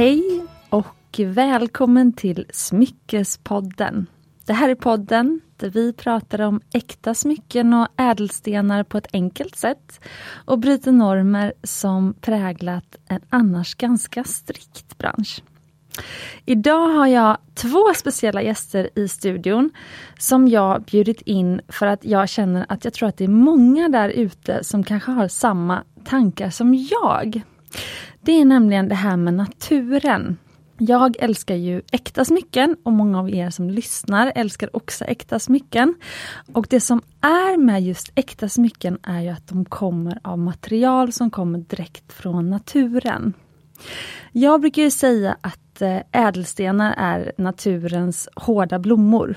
Hej och välkommen till Smyckespodden. Det här är podden där vi pratar om äkta smycken och ädelstenar på ett enkelt sätt och bryter normer som präglat en annars ganska strikt bransch. Idag har jag två speciella gäster i studion som jag bjudit in för att jag känner att jag tror att det är många där ute som kanske har samma tankar som jag. Det är nämligen det här med naturen. Jag älskar ju äkta smycken och många av er som lyssnar älskar också äkta smycken. Och det som är med just äkta smycken är ju att de kommer av material som kommer direkt från naturen. Jag brukar ju säga att eh, ädelstenar är naturens hårda blommor.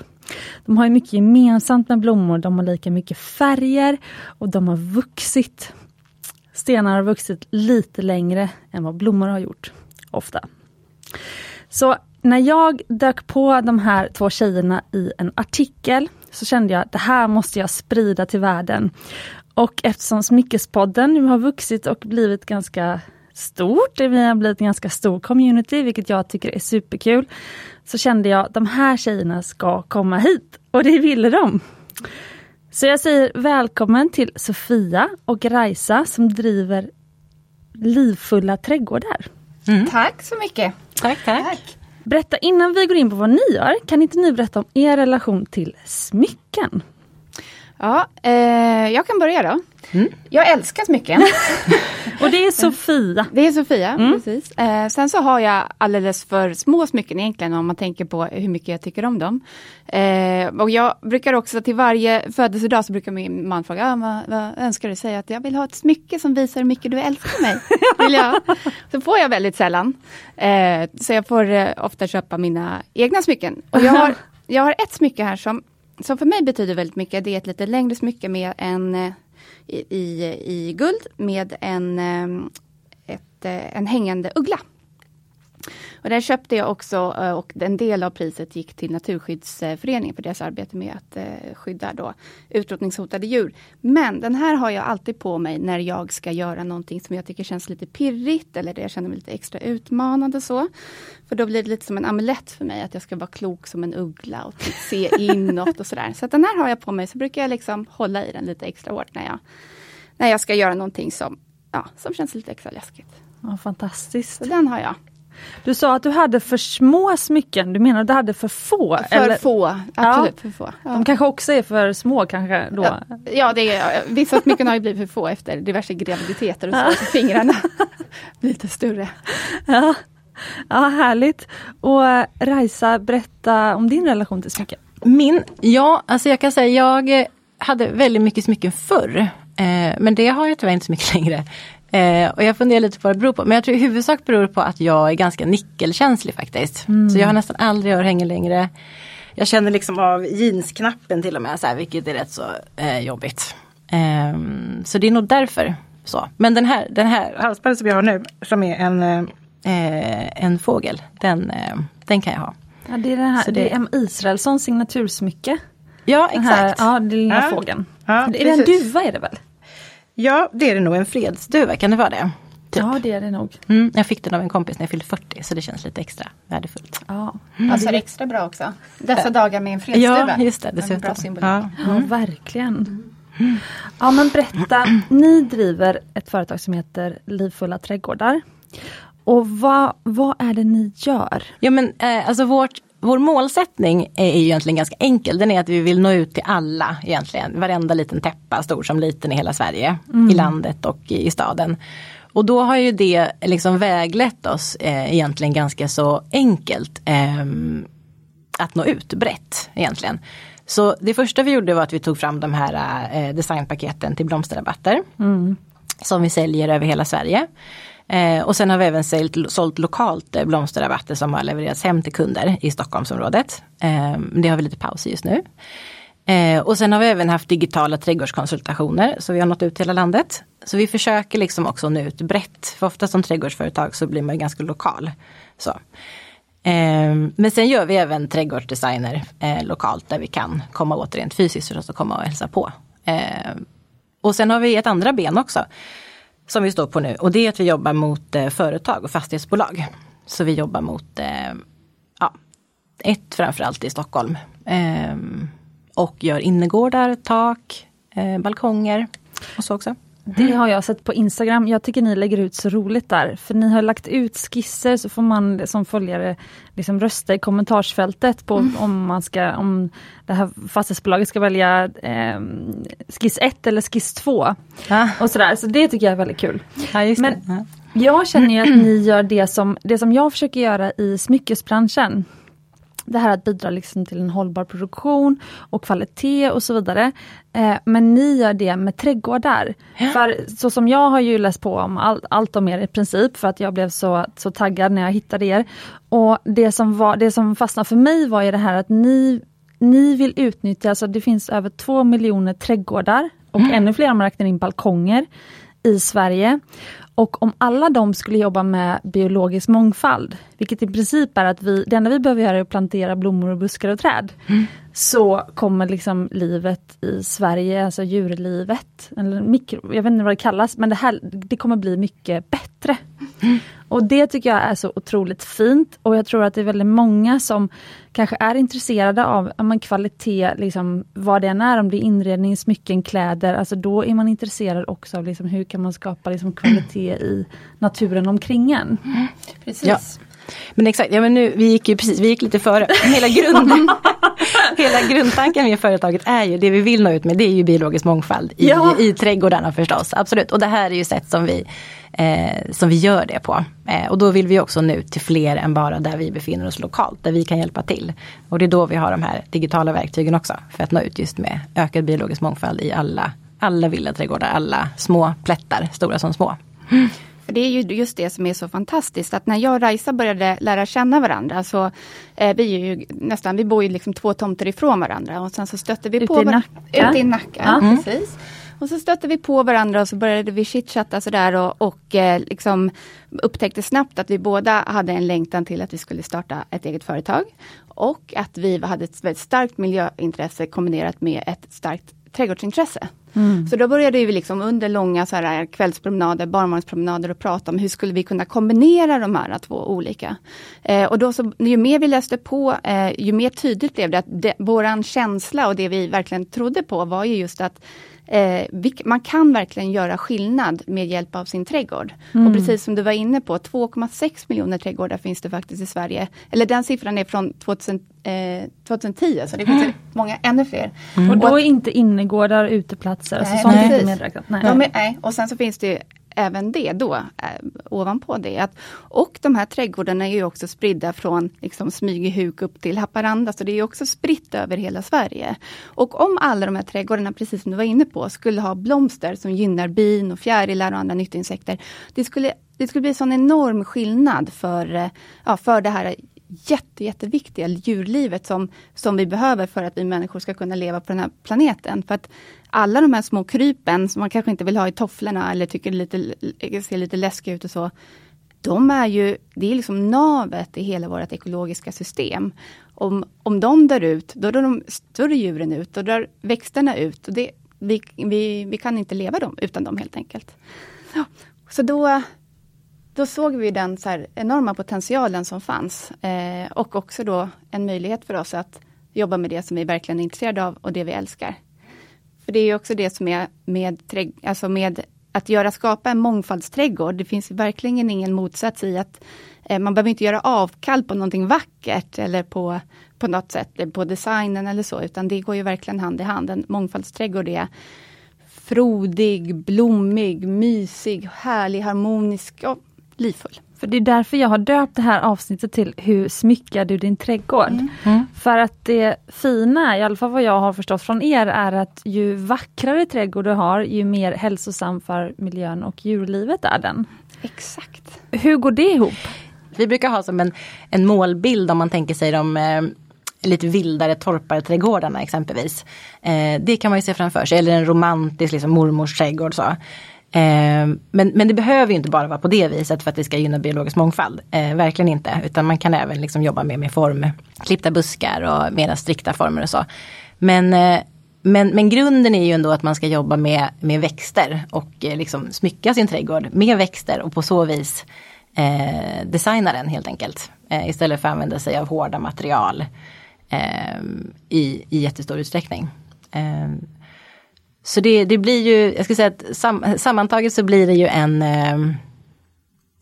De har mycket gemensamt med blommor, de har lika mycket färger och de har vuxit. Stenar har vuxit lite längre än vad blommor har gjort, ofta. Så när jag dök på de här två tjejerna i en artikel så kände jag att det här måste jag sprida till världen. Och eftersom Smyckespodden nu har vuxit och blivit ganska stort, vi har blivit en ganska stor community, vilket jag tycker är superkul, så kände jag att de här tjejerna ska komma hit. Och det ville de. Så jag säger välkommen till Sofia och Raisa som driver Livfulla trädgårdar. Mm. Tack så mycket! Tack, tack, tack! Berätta innan vi går in på vad ni gör, kan inte ni berätta om er relation till smycken? Ja, eh, jag kan börja då. Mm. Jag älskar smycken. och det är Sofia. Det är Sofia, mm. precis. Eh, sen så har jag alldeles för små smycken egentligen om man tänker på hur mycket jag tycker om dem. Eh, och jag brukar också till varje födelsedag så brukar min man fråga, ah, vad, vad önskar du? Säga att jag vill ha ett smycke som visar hur mycket du älskar mig. vill jag. Så får jag väldigt sällan. Eh, så jag får eh, ofta köpa mina egna smycken. Och jag har, jag har ett smycke här som som för mig betyder väldigt mycket, det är ett lite längre smycke med en eh, i, i, i guld med en, eh, ett, eh, en hängande uggla. Och där köpte jag också eh, och en del av priset gick till Naturskyddsföreningen för deras arbete med att eh, skydda då utrotningshotade djur. Men den här har jag alltid på mig när jag ska göra någonting som jag tycker känns lite pirrigt eller där jag känner mig lite extra utmanande. så. För då blir det lite som en amulett för mig att jag ska vara klok som en uggla och se inåt och sådär. Så den här har jag på mig så brukar jag liksom hålla i den lite extra hårt när jag, när jag ska göra någonting som, ja, som känns lite extra läskigt. Ja, fantastiskt. Så den har jag. Du sa att du hade för små smycken, du menar att du hade för få? För eller? få, absolut ja. för få. Ja. De kanske också är för små kanske? Då. Ja, ja det är, vissa smycken har ju blivit för få efter diverse graviditeter och så, så fingrarna blir lite större. Ja. ja, härligt. Och Raisa, berätta om din relation till smycken. Min? Ja, alltså jag kan säga jag hade väldigt mycket smycken förr. Eh, men det har jag tyvärr inte så mycket längre. Eh, och jag funderar lite på vad det beror på. Men jag tror i huvudsak beror på att jag är ganska nickelkänslig faktiskt. Mm. Så jag har nästan aldrig örhängen längre. Jag känner liksom av jeansknappen till och med, så här, vilket är rätt så eh, jobbigt. Eh, så det är nog därför. Så. Men den här, den här halsbandet som jag har nu, som är en, eh, en fågel, den, eh, den kan jag ha. Ja, det är, det här, det, det är M. Israelssons signatursmycke. Ja exakt. Här, ja, den lilla ja. fågeln. Ja, är det en duva är det väl? Ja, det är det nog. En fredsduva, kan det vara det? Typ. Ja, det är det nog. Mm, jag fick den av en kompis när jag fyllde 40 så det känns lite extra värdefullt. Ja, mm. Passar extra bra också. Dessa dagar med en fredsduva. Ja, just det. Dessutom. Ja. ja, verkligen. Ja, men berätta. Ni driver ett företag som heter Livfulla trädgårdar. Och vad, vad är det ni gör? Ja, men eh, alltså vårt vår målsättning är egentligen ganska enkel. Den är att vi vill nå ut till alla egentligen. Varenda liten täppa, stor som liten i hela Sverige. Mm. I landet och i, staden. Och då har ju det liksom väglett oss eh, egentligen ganska så enkelt. Eh, att nå ut brett egentligen. Så det första vi gjorde var att vi tog fram de här eh, designpaketen till blomsterrabatter. Mm. Som vi säljer över hela Sverige. Eh, och sen har vi även sålt, sålt lokalt eh, blomsterrabatter som har levererats hem till kunder i Stockholmsområdet. Eh, det har vi lite paus i just nu. Eh, och sen har vi även haft digitala trädgårdskonsultationer så vi har nått ut till hela landet. Så vi försöker liksom också nå ut brett. För ofta som trädgårdsföretag så blir man ganska lokal. Så. Eh, men sen gör vi även trädgårdsdesigner eh, lokalt där vi kan komma åt rent fysiskt och komma och hälsa på. Ehm, och sen har vi ett andra ben också som vi står på nu och det är att vi jobbar mot eh, företag och fastighetsbolag. Så vi jobbar mot eh, ja, ett framförallt i Stockholm. Eh, och gör innergårdar, tak, eh, balkonger och så också. Det har jag sett på Instagram. Jag tycker ni lägger ut så roligt där. För ni har lagt ut skisser så får man som följare liksom rösta i kommentarsfältet på mm. om man ska, om det här fastighetsbolaget ska välja eh, skiss 1 eller skiss 2. Ah. Och sådär. Så det tycker jag är väldigt kul. Ja, Men ja. jag känner att ni gör det som, det som jag försöker göra i smyckesbranschen det här att bidra liksom till en hållbar produktion och kvalitet och så vidare. Eh, men ni gör det med trädgårdar. Ja. För så som jag har ju läst på om all, allt om er i princip för att jag blev så, så taggad när jag hittade er. Och det som, var, det som fastnade för mig var ju det här att ni, ni vill utnyttja, alltså det finns över två miljoner trädgårdar och mm. ännu fler om man räknar in balkonger i Sverige. Och om alla de skulle jobba med biologisk mångfald, vilket i princip är att vi, det enda vi behöver göra är att plantera blommor och buskar och träd. Mm. Så kommer liksom livet i Sverige, alltså djurlivet, eller mikro, jag vet inte vad det kallas, men det här det kommer bli mycket bättre. Mm. Och det tycker jag är så otroligt fint och jag tror att det är väldigt många som kanske är intresserade av ja, kvalitet, liksom, vad det än är, om det är inredning, smycken, kläder, alltså då är man intresserad också av liksom, hur kan man skapa liksom, kvalitet i naturen omkring en. Mm. Precis. Ja. Men exakt, ja, men nu, vi gick ju precis, vi gick lite före. Hela, grund, hela grundtanken med företaget är ju, det vi vill nå ut med, det är ju biologisk mångfald i, ja. i trädgårdarna förstås. Absolut, och det här är ju sätt som vi, eh, som vi gör det på. Eh, och då vill vi också nå ut till fler än bara där vi befinner oss lokalt, där vi kan hjälpa till. Och det är då vi har de här digitala verktygen också, för att nå ut just med ökad biologisk mångfald i alla, alla villaträdgårdar, alla små plättar, stora som små. Mm. För det är ju just det som är så fantastiskt att när jag och Raisa började lära känna varandra så eh, vi är ju nästan, vi bor ju liksom två tomter ifrån varandra och sen så stötte vi Ute på Nacka? Ute i Nacka, mm. precis. Och så stötte vi på varandra och så började vi chitchatta sådär och, och eh, liksom upptäckte snabbt att vi båda hade en längtan till att vi skulle starta ett eget företag. Och att vi hade ett väldigt starkt miljöintresse kombinerat med ett starkt trädgårdsintresse. Mm. Så då började vi liksom under långa så här, kvällspromenader, barnvagnspromenader och prata om hur skulle vi kunna kombinera de här två olika. Eh, och då så, ju mer vi läste på, eh, ju mer tydligt blev det att det, våran känsla och det vi verkligen trodde på var ju just att Eh, man kan verkligen göra skillnad med hjälp av sin trädgård. Mm. Och precis som du var inne på, 2,6 miljoner trädgårdar finns det faktiskt i Sverige. Eller den siffran är från 2000, eh, 2010, så det finns mm. många ännu fler. Mm. Och då är inte innergårdar uteplatser? Alltså nej, alltså sånt nej. inte medräknat? Nej. Ja, men, nej. Och sen så finns det även det då, eh, ovanpå det. Att, och de här trädgårdarna är ju också spridda från liksom, Smygehuk upp till Haparanda, så det är också spritt över hela Sverige. Och om alla de här trädgårdarna, precis som du var inne på, skulle ha blomster som gynnar bin och fjärilar och andra nyttoinsekter. Det skulle, det skulle bli en sån enorm skillnad för, eh, ja, för det här jätte, jätteviktiga djurlivet som, som vi behöver för att vi människor ska kunna leva på den här planeten. För att alla de här små krypen som man kanske inte vill ha i tofflorna eller tycker lite, ser lite läskiga ut och så. De är ju, det är liksom navet i hela vårt ekologiska system. Om, om de dör ut, då dör de större djuren ut, då dör växterna ut. Och det, vi, vi, vi kan inte leva dem, utan dem helt enkelt. Ja, så då, då såg vi den så enorma potentialen som fanns. Eh, och också då en möjlighet för oss att jobba med det som vi verkligen är intresserade av och det vi älskar. För det är också det som är med, alltså med att göra, skapa en mångfaldsträdgård. Det finns verkligen ingen motsats i att eh, man behöver inte göra avkall på någonting vackert eller på, på något sätt, på designen eller så, utan det går ju verkligen hand i hand. En mångfaldsträdgård är frodig, blommig, mysig, härlig, harmonisk och livfull. För det är därför jag har döpt det här avsnittet till Hur smyckar du din trädgård? Mm. Mm. För att det fina, i alla fall vad jag har förstått från er, är att ju vackrare trädgård du har, ju mer hälsosam för miljön och djurlivet är den. Exakt. Hur går det ihop? Vi brukar ha som en, en målbild om man tänker sig de eh, lite vildare torparträdgårdarna exempelvis. Eh, det kan man ju se framför sig, eller en romantisk liksom, mormors trädgård. Så. Ehm, men, men det behöver inte bara vara på det viset för att det ska gynna biologisk mångfald. Eh, verkligen inte, utan man kan även liksom jobba mer med form, klippta buskar och mera strikta former och så. Men, eh, men, men grunden är ju ändå att man ska jobba med, med växter och eh, liksom smycka sin trädgård med växter och på så vis eh, designa den helt enkelt. Eh, istället för att använda sig av hårda material eh, i, i jättestor utsträckning. Ehm, så det, det blir ju, jag ska säga att sam, sammantaget så blir det ju en eh,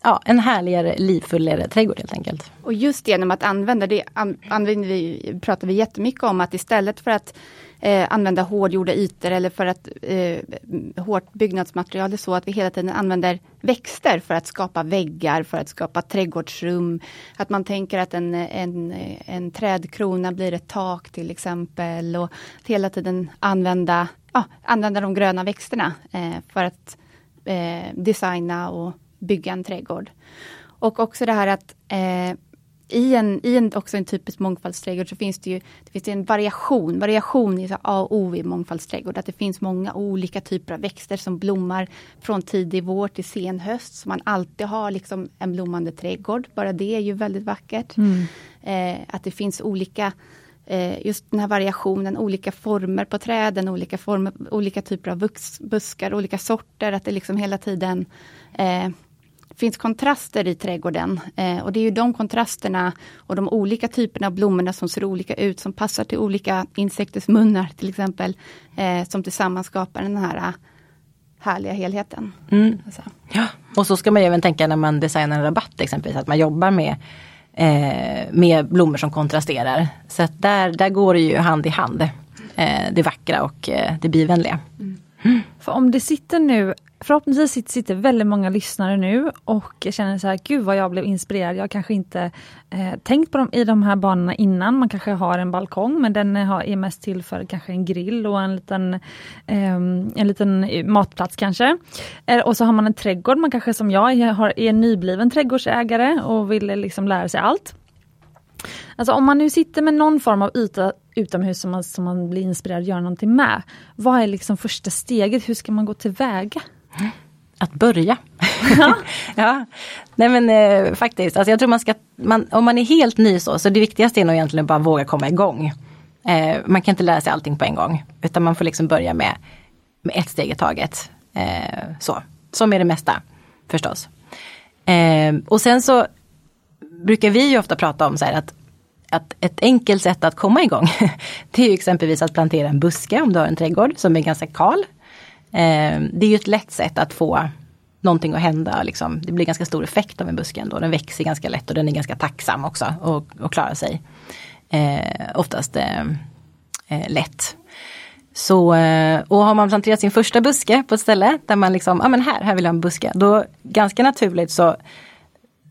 ja, en härligare, livfullare trädgård helt enkelt. Och just genom att använda det använder vi, pratar vi jättemycket om att istället för att eh, använda hårdgjorda ytor eller för att eh, hårt byggnadsmaterial är så att vi hela tiden använder växter för att skapa väggar, för att skapa trädgårdsrum. Att man tänker att en, en, en trädkrona blir ett tak till exempel och att hela tiden använda, ja, använda de gröna växterna eh, för att eh, designa och bygga en trädgård. Och också det här att eh, i en, i en, också en typisk mångfaldsträdgård så finns det ju det finns en variation. Variation är A och O i mångfaldsträdgård. Att det finns många olika typer av växter som blommar från tidig vår till sen höst. Så man alltid har liksom en blommande trädgård. Bara det är ju väldigt vackert. Mm. Eh, att det finns olika just den här variationen, olika former på träden, olika, former, olika typer av vux, buskar, olika sorter. Att det liksom hela tiden eh, finns kontraster i trädgården. Eh, och det är ju de kontrasterna och de olika typerna av blommorna som ser olika ut, som passar till olika insekters munnar till exempel, eh, som tillsammans skapar den här eh, härliga helheten. Mm. Alltså. Ja, och så ska man även tänka när man designar en rabatt exempelvis, att man jobbar med eh, med blommor som kontrasterar. Så att där, där går det ju hand i hand, eh, det vackra och eh, det bivänliga. Mm. För om det sitter nu förhoppningsvis sitter väldigt många lyssnare nu och känner så här, gud vad jag blev inspirerad. Jag kanske inte eh, tänkt på dem i de här banorna innan. Man kanske har en balkong men den är mest till för kanske en grill och en liten, eh, en liten eh, matplats kanske. Eh, och så har man en trädgård. Man kanske som jag är, är nybliven trädgårdsägare och vill eh, liksom lära sig allt. Alltså om man nu sitter med någon form av yta utomhus som man, som man blir inspirerad att göra någonting med. Vad är liksom första steget? Hur ska man gå tillväga? Att börja. Ja. ja. Nej men eh, faktiskt, alltså jag tror man ska, man, om man är helt ny så, så det viktigaste är nog egentligen bara våga komma igång. Eh, man kan inte lära sig allting på en gång, utan man får liksom börja med, med ett steg i taget. Eh, så, som är det mesta förstås. Eh, och sen så brukar vi ju ofta prata om så här att, att ett enkelt sätt att komma igång, det är exempelvis att plantera en buske om du har en trädgård som är ganska kal. Eh, det är ju ett lätt sätt att få någonting att hända. Liksom. Det blir ganska stor effekt av en buske ändå. Den växer ganska lätt och den är ganska tacksam också och, och klarar sig. Eh, oftast eh, eh lätt. Så, eh, och har man planterat sin första buske på ett ställe där man liksom, ja ah, men här, här vill jag ha en buske. Då ganska naturligt så,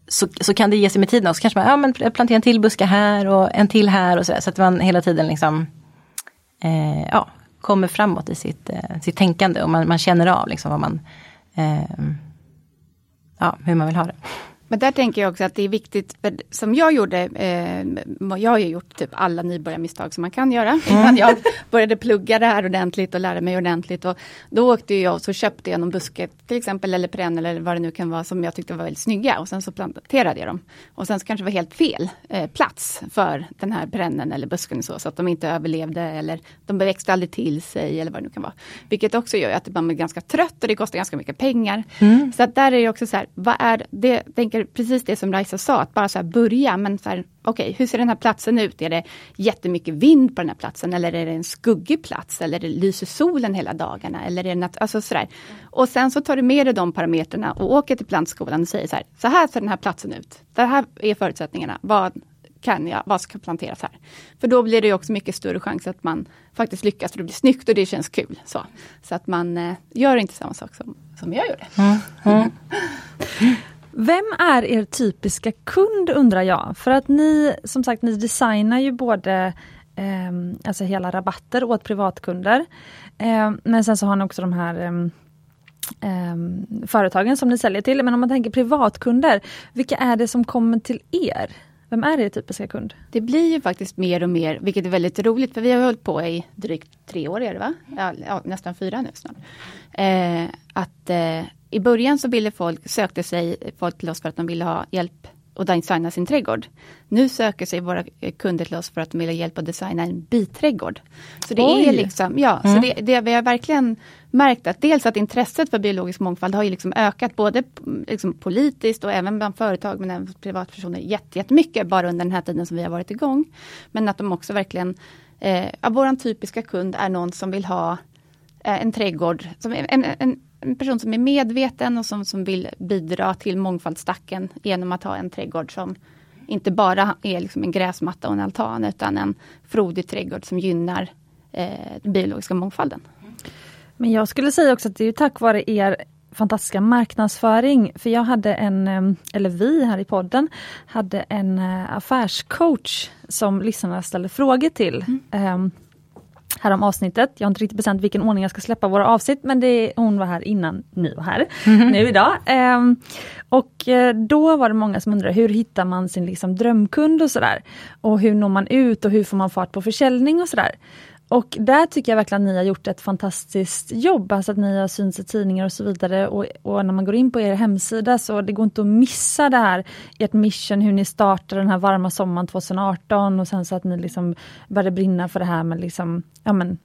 så, så kan det ge sig med tiden. Och så kanske man, ja men plantera en till buske här och en till här och så, där, så att man hela tiden liksom eh, ja, kommer framåt i sitt, eh, sitt tänkande och man, man känner av liksom vad man, eh, ja, hur man vill ha det. Men där tänker jag också att det är viktigt, som jag gjorde, eh, jag har ju gjort typ alla nybörjarmisstag som man kan göra. Mm. Innan jag började plugga det här ordentligt och lära mig ordentligt. Och då åkte jag och så köpte jag någon buske, till exempel eller perenn eller vad det nu kan vara, som jag tyckte var väldigt snygga. Och sen så planterade jag dem. Och sen så kanske det var helt fel eh, plats för den här perennen eller busken. Så, så att de inte överlevde eller de växte aldrig till sig eller vad det nu kan vara. Vilket också gör att man blir ganska trött och det kostar ganska mycket pengar. Mm. Så att där är det också så här, vad är det, tänker precis det som Raisa sa, att bara så börja. Men så här, okej, okay, hur ser den här platsen ut? Är det jättemycket vind på den här platsen? Eller är det en skuggig plats? Eller det lyser solen hela dagarna? Eller är det nat- alltså sådär. Och sen så tar du med dig de parametrarna och åker till plantskolan och säger så här, så här ser den här platsen ut. Det här är förutsättningarna. Vad kan jag, vad ska planteras här? För då blir det också mycket större chans att man faktiskt lyckas, för det blir snyggt och det känns kul. Så, så att man eh, gör inte samma sak som, som jag gjorde. Mm. Mm. Vem är er typiska kund undrar jag? För att ni, som sagt, ni designar ju både eh, alltså hela rabatter åt privatkunder. Eh, men sen så har ni också de här eh, företagen som ni säljer till. Men om man tänker privatkunder, vilka är det som kommer till er? Vem är er typiska kund? Det blir ju faktiskt mer och mer, vilket är väldigt roligt, för vi har hållit på i drygt tre år, är det va? Ja, ja nästan fyra nu snart. Eh, att eh, i början så ville folk, sökte sig folk till oss för att de ville ha hjälp och designa sin trädgård. Nu söker sig våra kunder till oss för att de vill ha hjälp att designa en biträdgård. Så det Oj. är liksom, ja, Mm. så det, det, vi har verkligen märkt att dels att intresset för biologisk mångfald har ju liksom ökat både liksom politiskt och även bland företag men även privatpersoner jätte- jättemycket bara under den här tiden som vi har varit igång. Men att de också verkligen, eh, ja, våran typiska kund är någon som vill ha eh, en trädgård, som är- en, en, en person som är medveten och som, som vill bidra till mångfaldsstacken genom att ha en trädgård som inte bara är liksom en gräsmatta och en altan utan en frodig trädgård som gynnar eh, den biologiska mångfalden. Men jag skulle säga också att det är tack vare er fantastiska marknadsföring. För jag hade en, eh, eller vi här i podden, hade en eh, affärscoach som lyssnarna ställde frågor till. Mm. Här om avsnittet. Jag har inte riktigt bestämt vilken ordning jag ska släppa våra avsnitt men det, hon var här innan ni var här, nu idag. Ehm, och eh, då var det många som undrade hur hittar man sin liksom, drömkund och sådär. Och hur når man ut och hur får man fart på försäljning och sådär. Och där tycker jag verkligen att ni har gjort ett fantastiskt jobb, alltså att ni har synts i tidningar och så vidare. Och, och, när man går in på er hemsida så det går inte att missa det här, ert mission, hur ni startade den här varma sommaren 2018 och sen så att ni liksom började brinna för det här med liksom, ja men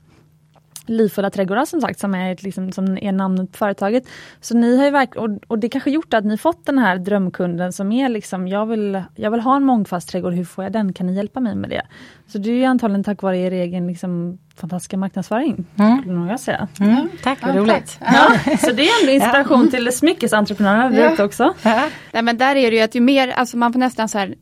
Livfulla trädgårdar som sagt, som är, ett, liksom, som är namnet på företaget. Så ni har ju verk- och, och det kanske gjort att ni fått den här drömkunden som är liksom, jag vill, jag vill ha en mångfaldsträdgård, hur får jag den? Kan ni hjälpa mig med det? Så det är ju antagligen tack vare er egen liksom, fantastiska marknadsföring, Mm. skulle nog jag säga. Mm, tack, vad roligt. Ja, så det är ändå inspiration till smyckesentreprenörerna där Ja. ute också. Ja. Nej, men där är det ju att ju mer, alltså man får nästan så här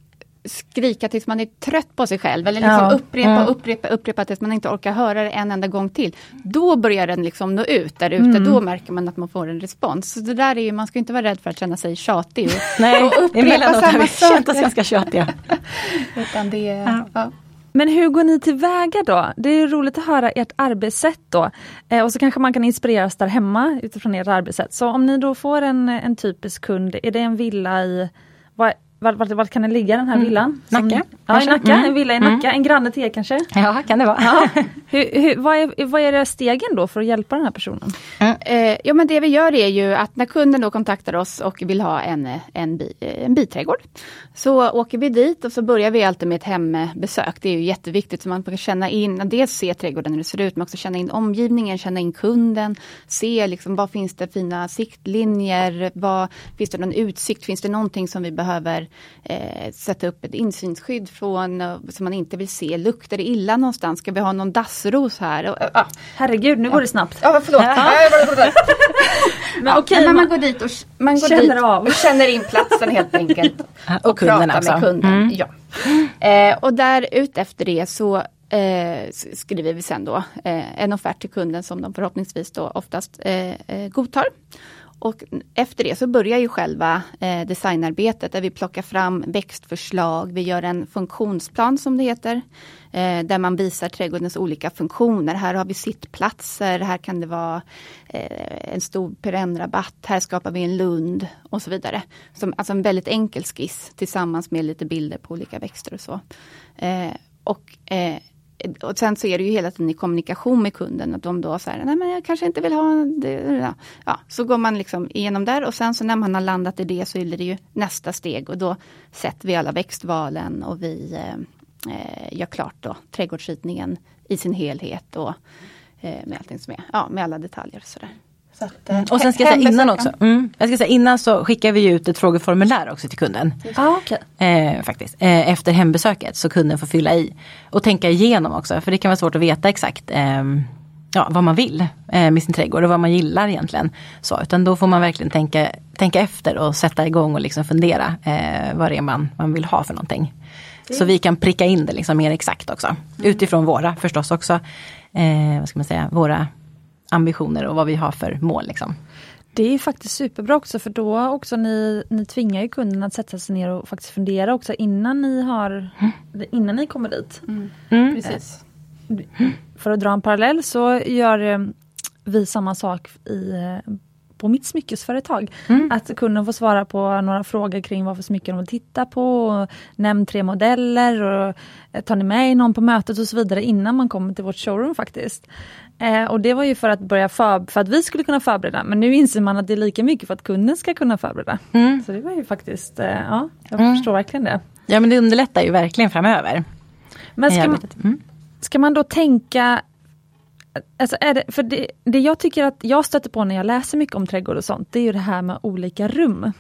skrika tills man är trött på sig själv eller liksom Ja. upprepa, Mm. upprepa, upprepa tills man inte orkar höra det en enda gång till. Då börjar den liksom nå ut där ute, Mm. då märker man att man får en respons. Så det där är ju, man ska inte vara rädd för att känna sig tjatig. Och, Nej, och upprepa har samma vi känt oss ganska tjatiga. Utan det, Ja. ja. Men hur går ni tillväga då? Det är roligt att höra ert arbetssätt då. Eh, och så kanske man kan inspireras där hemma utifrån ert arbetssätt. Så om ni då får en, en typisk kund, är det en villa i, vad, vart, vart, vart kan den ligga den här villan? Som- Nacka, Ja, i. Nacka, Mm. en villa i Nacka, en granne till er kanske? Ja, kan det vara. Ja. hur, hur, vad, är, vad är stegen då för att hjälpa den här personen? Eh, ja men det vi gör är ju att när kunden då kontaktar oss och vill ha en, en, bi, en biträdgård. Så åker vi dit och så börjar vi alltid med ett hembesök. Det är ju jätteviktigt så man får känna in, dels se trädgården hur det ser ut men också känna in omgivningen, känna in kunden. Se liksom vad finns det fina siktlinjer, vad, finns det någon utsikt, finns det någonting som vi behöver eh, sätta upp ett insynsskydd från eh, som man inte vill se. Luktar det illa någonstans? Ska vi ha någon dassros här? Och, ja. Herregud, nu går det snabbt. Ja, förlåt. Men man går dit och, man går Känner dit av. och känner in platsen helt enkelt. Och kunden pratar alltså. med kunden. Mm. Ja. Eh, och där ut efter det så eh, skriver vi sen då eh, en offert till kunden som de förhoppningsvis då oftast eh, eh, godtar. Och efter det så börjar ju själva eh, designarbetet där vi plockar fram växtförslag. Vi gör en funktionsplan som det heter. Eh, där man visar trädgårdens olika funktioner. Här har vi sittplatser, här kan det vara eh, en stor perennrabatt, här skapar vi en lund och så vidare. Som, alltså en väldigt enkel skiss tillsammans med lite bilder på olika växter och så. Eh, och eh, och sen så är det ju hela tiden i kommunikation med kunden att de då säger, nej men jag kanske inte vill ha det. Ja. Så går man liksom igenom där och sen så när man har landat i det så är det ju nästa steg och då sätter vi alla växtvalen och vi eh, eh gör klart då trädgårdsritningen i sin helhet och eh, med allting som är, ja med alla detaljer och sådär. Så att, eh, Och sen ska jag säga innan också. Mm. Jag ska säga innan så skickar vi ut ett frågeformulär också till kunden. Ja, okej. Eh, faktiskt. Eh, efter hembesöket så kunden får fylla i. Och tänka igenom också för det kan vara svårt att veta exakt eh, ja, vad man vill eh, med sin trädgård och vad man gillar egentligen. Så, utan då får man verkligen tänka, tänka efter och sätta igång och liksom fundera eh, vad det är man, man vill ha för någonting. Så vi kan pricka in det liksom mer exakt också. Utifrån våra förstås också, eh, vad ska man säga, våra ambitioner och vad vi har för mål. Liksom. Det är ju faktiskt superbra också för då också ni, ni tvingar ju kunden att sätta sig ner och faktiskt fundera också innan ni har innan ni kommer dit. Mm. Precis. För att dra en parallell så gör eh, vi samma sak i, eh, på mitt smyckesföretag. Mm. Att kunden får svara på några frågor kring vad för smycken de vill titta på. Nämn tre modeller och eh, tar ni med någon på mötet och så vidare innan man kommer till vårt showroom faktiskt. Eh, och det var ju för att börja för, för att vi skulle kunna förbereda men nu inser man att det är lika mycket för att kunden ska kunna förbereda. Mm. Så det var ju faktiskt, eh, ja, jag mm. förstår verkligen det. Ja men det underlättar ju verkligen framöver. Men ska man, mm. ska man då tänka Alltså är det, för det, det, jag tycker att jag stöter på när jag läser mycket om trädgård och sånt, det är ju det här med olika rum.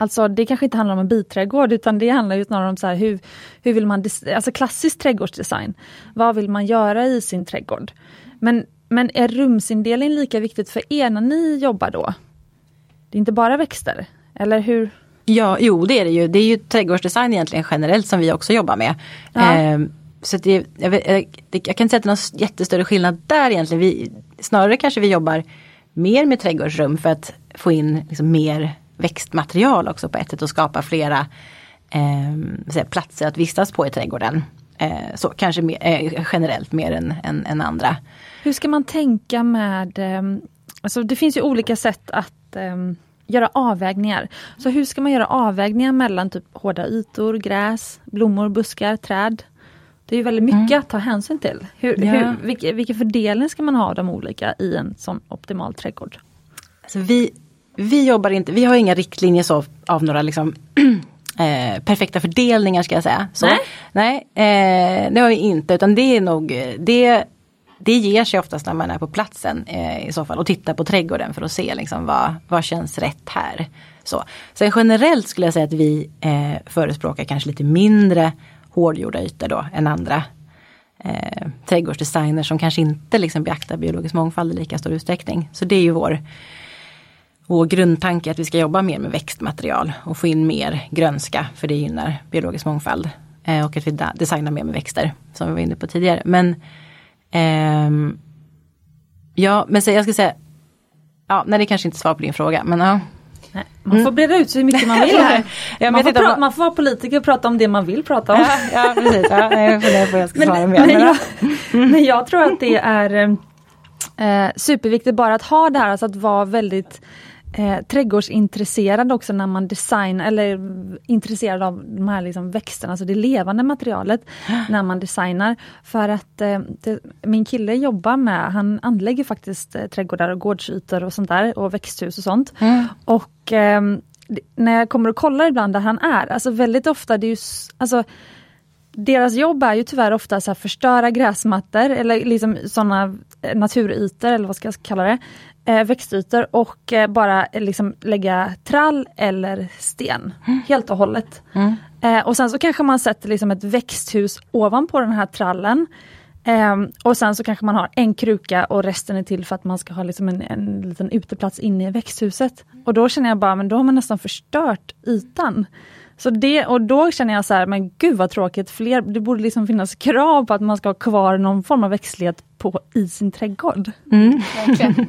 Alltså det kanske inte handlar om en biträdgård utan det handlar ju snarare om så här, hur, hur vill man, alltså klassisk trädgårdsdesign. Vad vill man göra i sin trädgård? Men, men är rumsindelning lika viktigt för er när ni jobbar då? Det är inte bara växter, eller hur? Ja, jo det är det ju. Det är ju trädgårdsdesign egentligen generellt som vi också jobbar med. Ja. Eh, så det, jag, jag, jag, kan inte säga att det är någon jättestörre skillnad där egentligen. Vi, snarare kanske vi jobbar mer med trädgårdsrum för att få in liksom mer växtmaterial också på ett sätt och skapa flera eh, platser att vistas på i trädgården. Eh, så kanske mer, eh, generellt mer än, än, än, andra. Hur ska man tänka med, eh, alltså det finns ju olika sätt att eh, göra avvägningar. Så hur ska man göra avvägningar mellan typ hårda ytor, gräs, blommor, buskar, träd? Det är väldigt mycket mm. att ta hänsyn till. Hur, ja. hur, vilken, vilken fördelning ska man ha av de olika i en sån optimal trädgård? Alltså vi, vi jobbar inte, vi har inga riktlinjer så av några liksom eh, perfekta fördelningar ska jag säga. Så, nej, nej eh, det har vi inte utan det är nog det det ger sig oftast när man är på platsen eh, i så fall och tittar på trädgården för att se liksom, vad, vad känns rätt här. Så. Sen generellt skulle jag säga att vi eh, förespråkar kanske lite mindre hårdgjorda ytor då än andra eh, trädgårdsdesigners som kanske inte liksom beaktar biologisk mångfald i lika stor utsträckning. Så det är ju vår, vår grundtanke att vi ska jobba mer med växtmaterial och få in mer grönska för det gynnar biologisk mångfald. Eh, och att vi designar mer med växter som vi var inne på tidigare. Men ehm, Ja men så jag ska säga Ja, nej det kanske inte svar på din fråga men ja. Nej, man får mm. breda ut sig hur mycket man vill här. ja, man, får prata, man, får vara politiker och prata om det man vill prata om. ja, ja precis, ja, jag funderar på jag ska svara men, men, jag, men jag tror att det är eh, superviktigt bara att ha det här, alltså att vara väldigt eh, trädgårdsintresserad också när man designar eller intresserad av de här liksom växterna, alltså det levande materialet när man designar. För att eh, det, min kille jobbar med, han anlägger faktiskt eh, trädgårdar och gårdsytor och sånt där och växthus och sånt. Mm. Och eh, när jag kommer och kollar ibland där han är, alltså väldigt ofta det är ju, alltså deras jobb är ju tyvärr ofta att förstöra gräsmattor eller liksom sådana eh, naturytor eller vad ska jag kalla det eh, växtytor och eh, bara eh, liksom lägga trall eller sten mm. helt och hållet. Mm. Eh, och sen så kanske man sätter liksom ett växthus ovanpå den här trallen. Eh, och sen så kanske man har en kruka och resten är till för att man ska ha liksom en, en liten uteplats inne i växthuset. Och då känner jag bara, men då har man nästan förstört ytan. Så det, och då känner jag så här, men gud vad tråkigt, fler, det borde liksom finnas krav på att man ska ha kvar någon form av växtlighet på, i sin trädgård. Mm.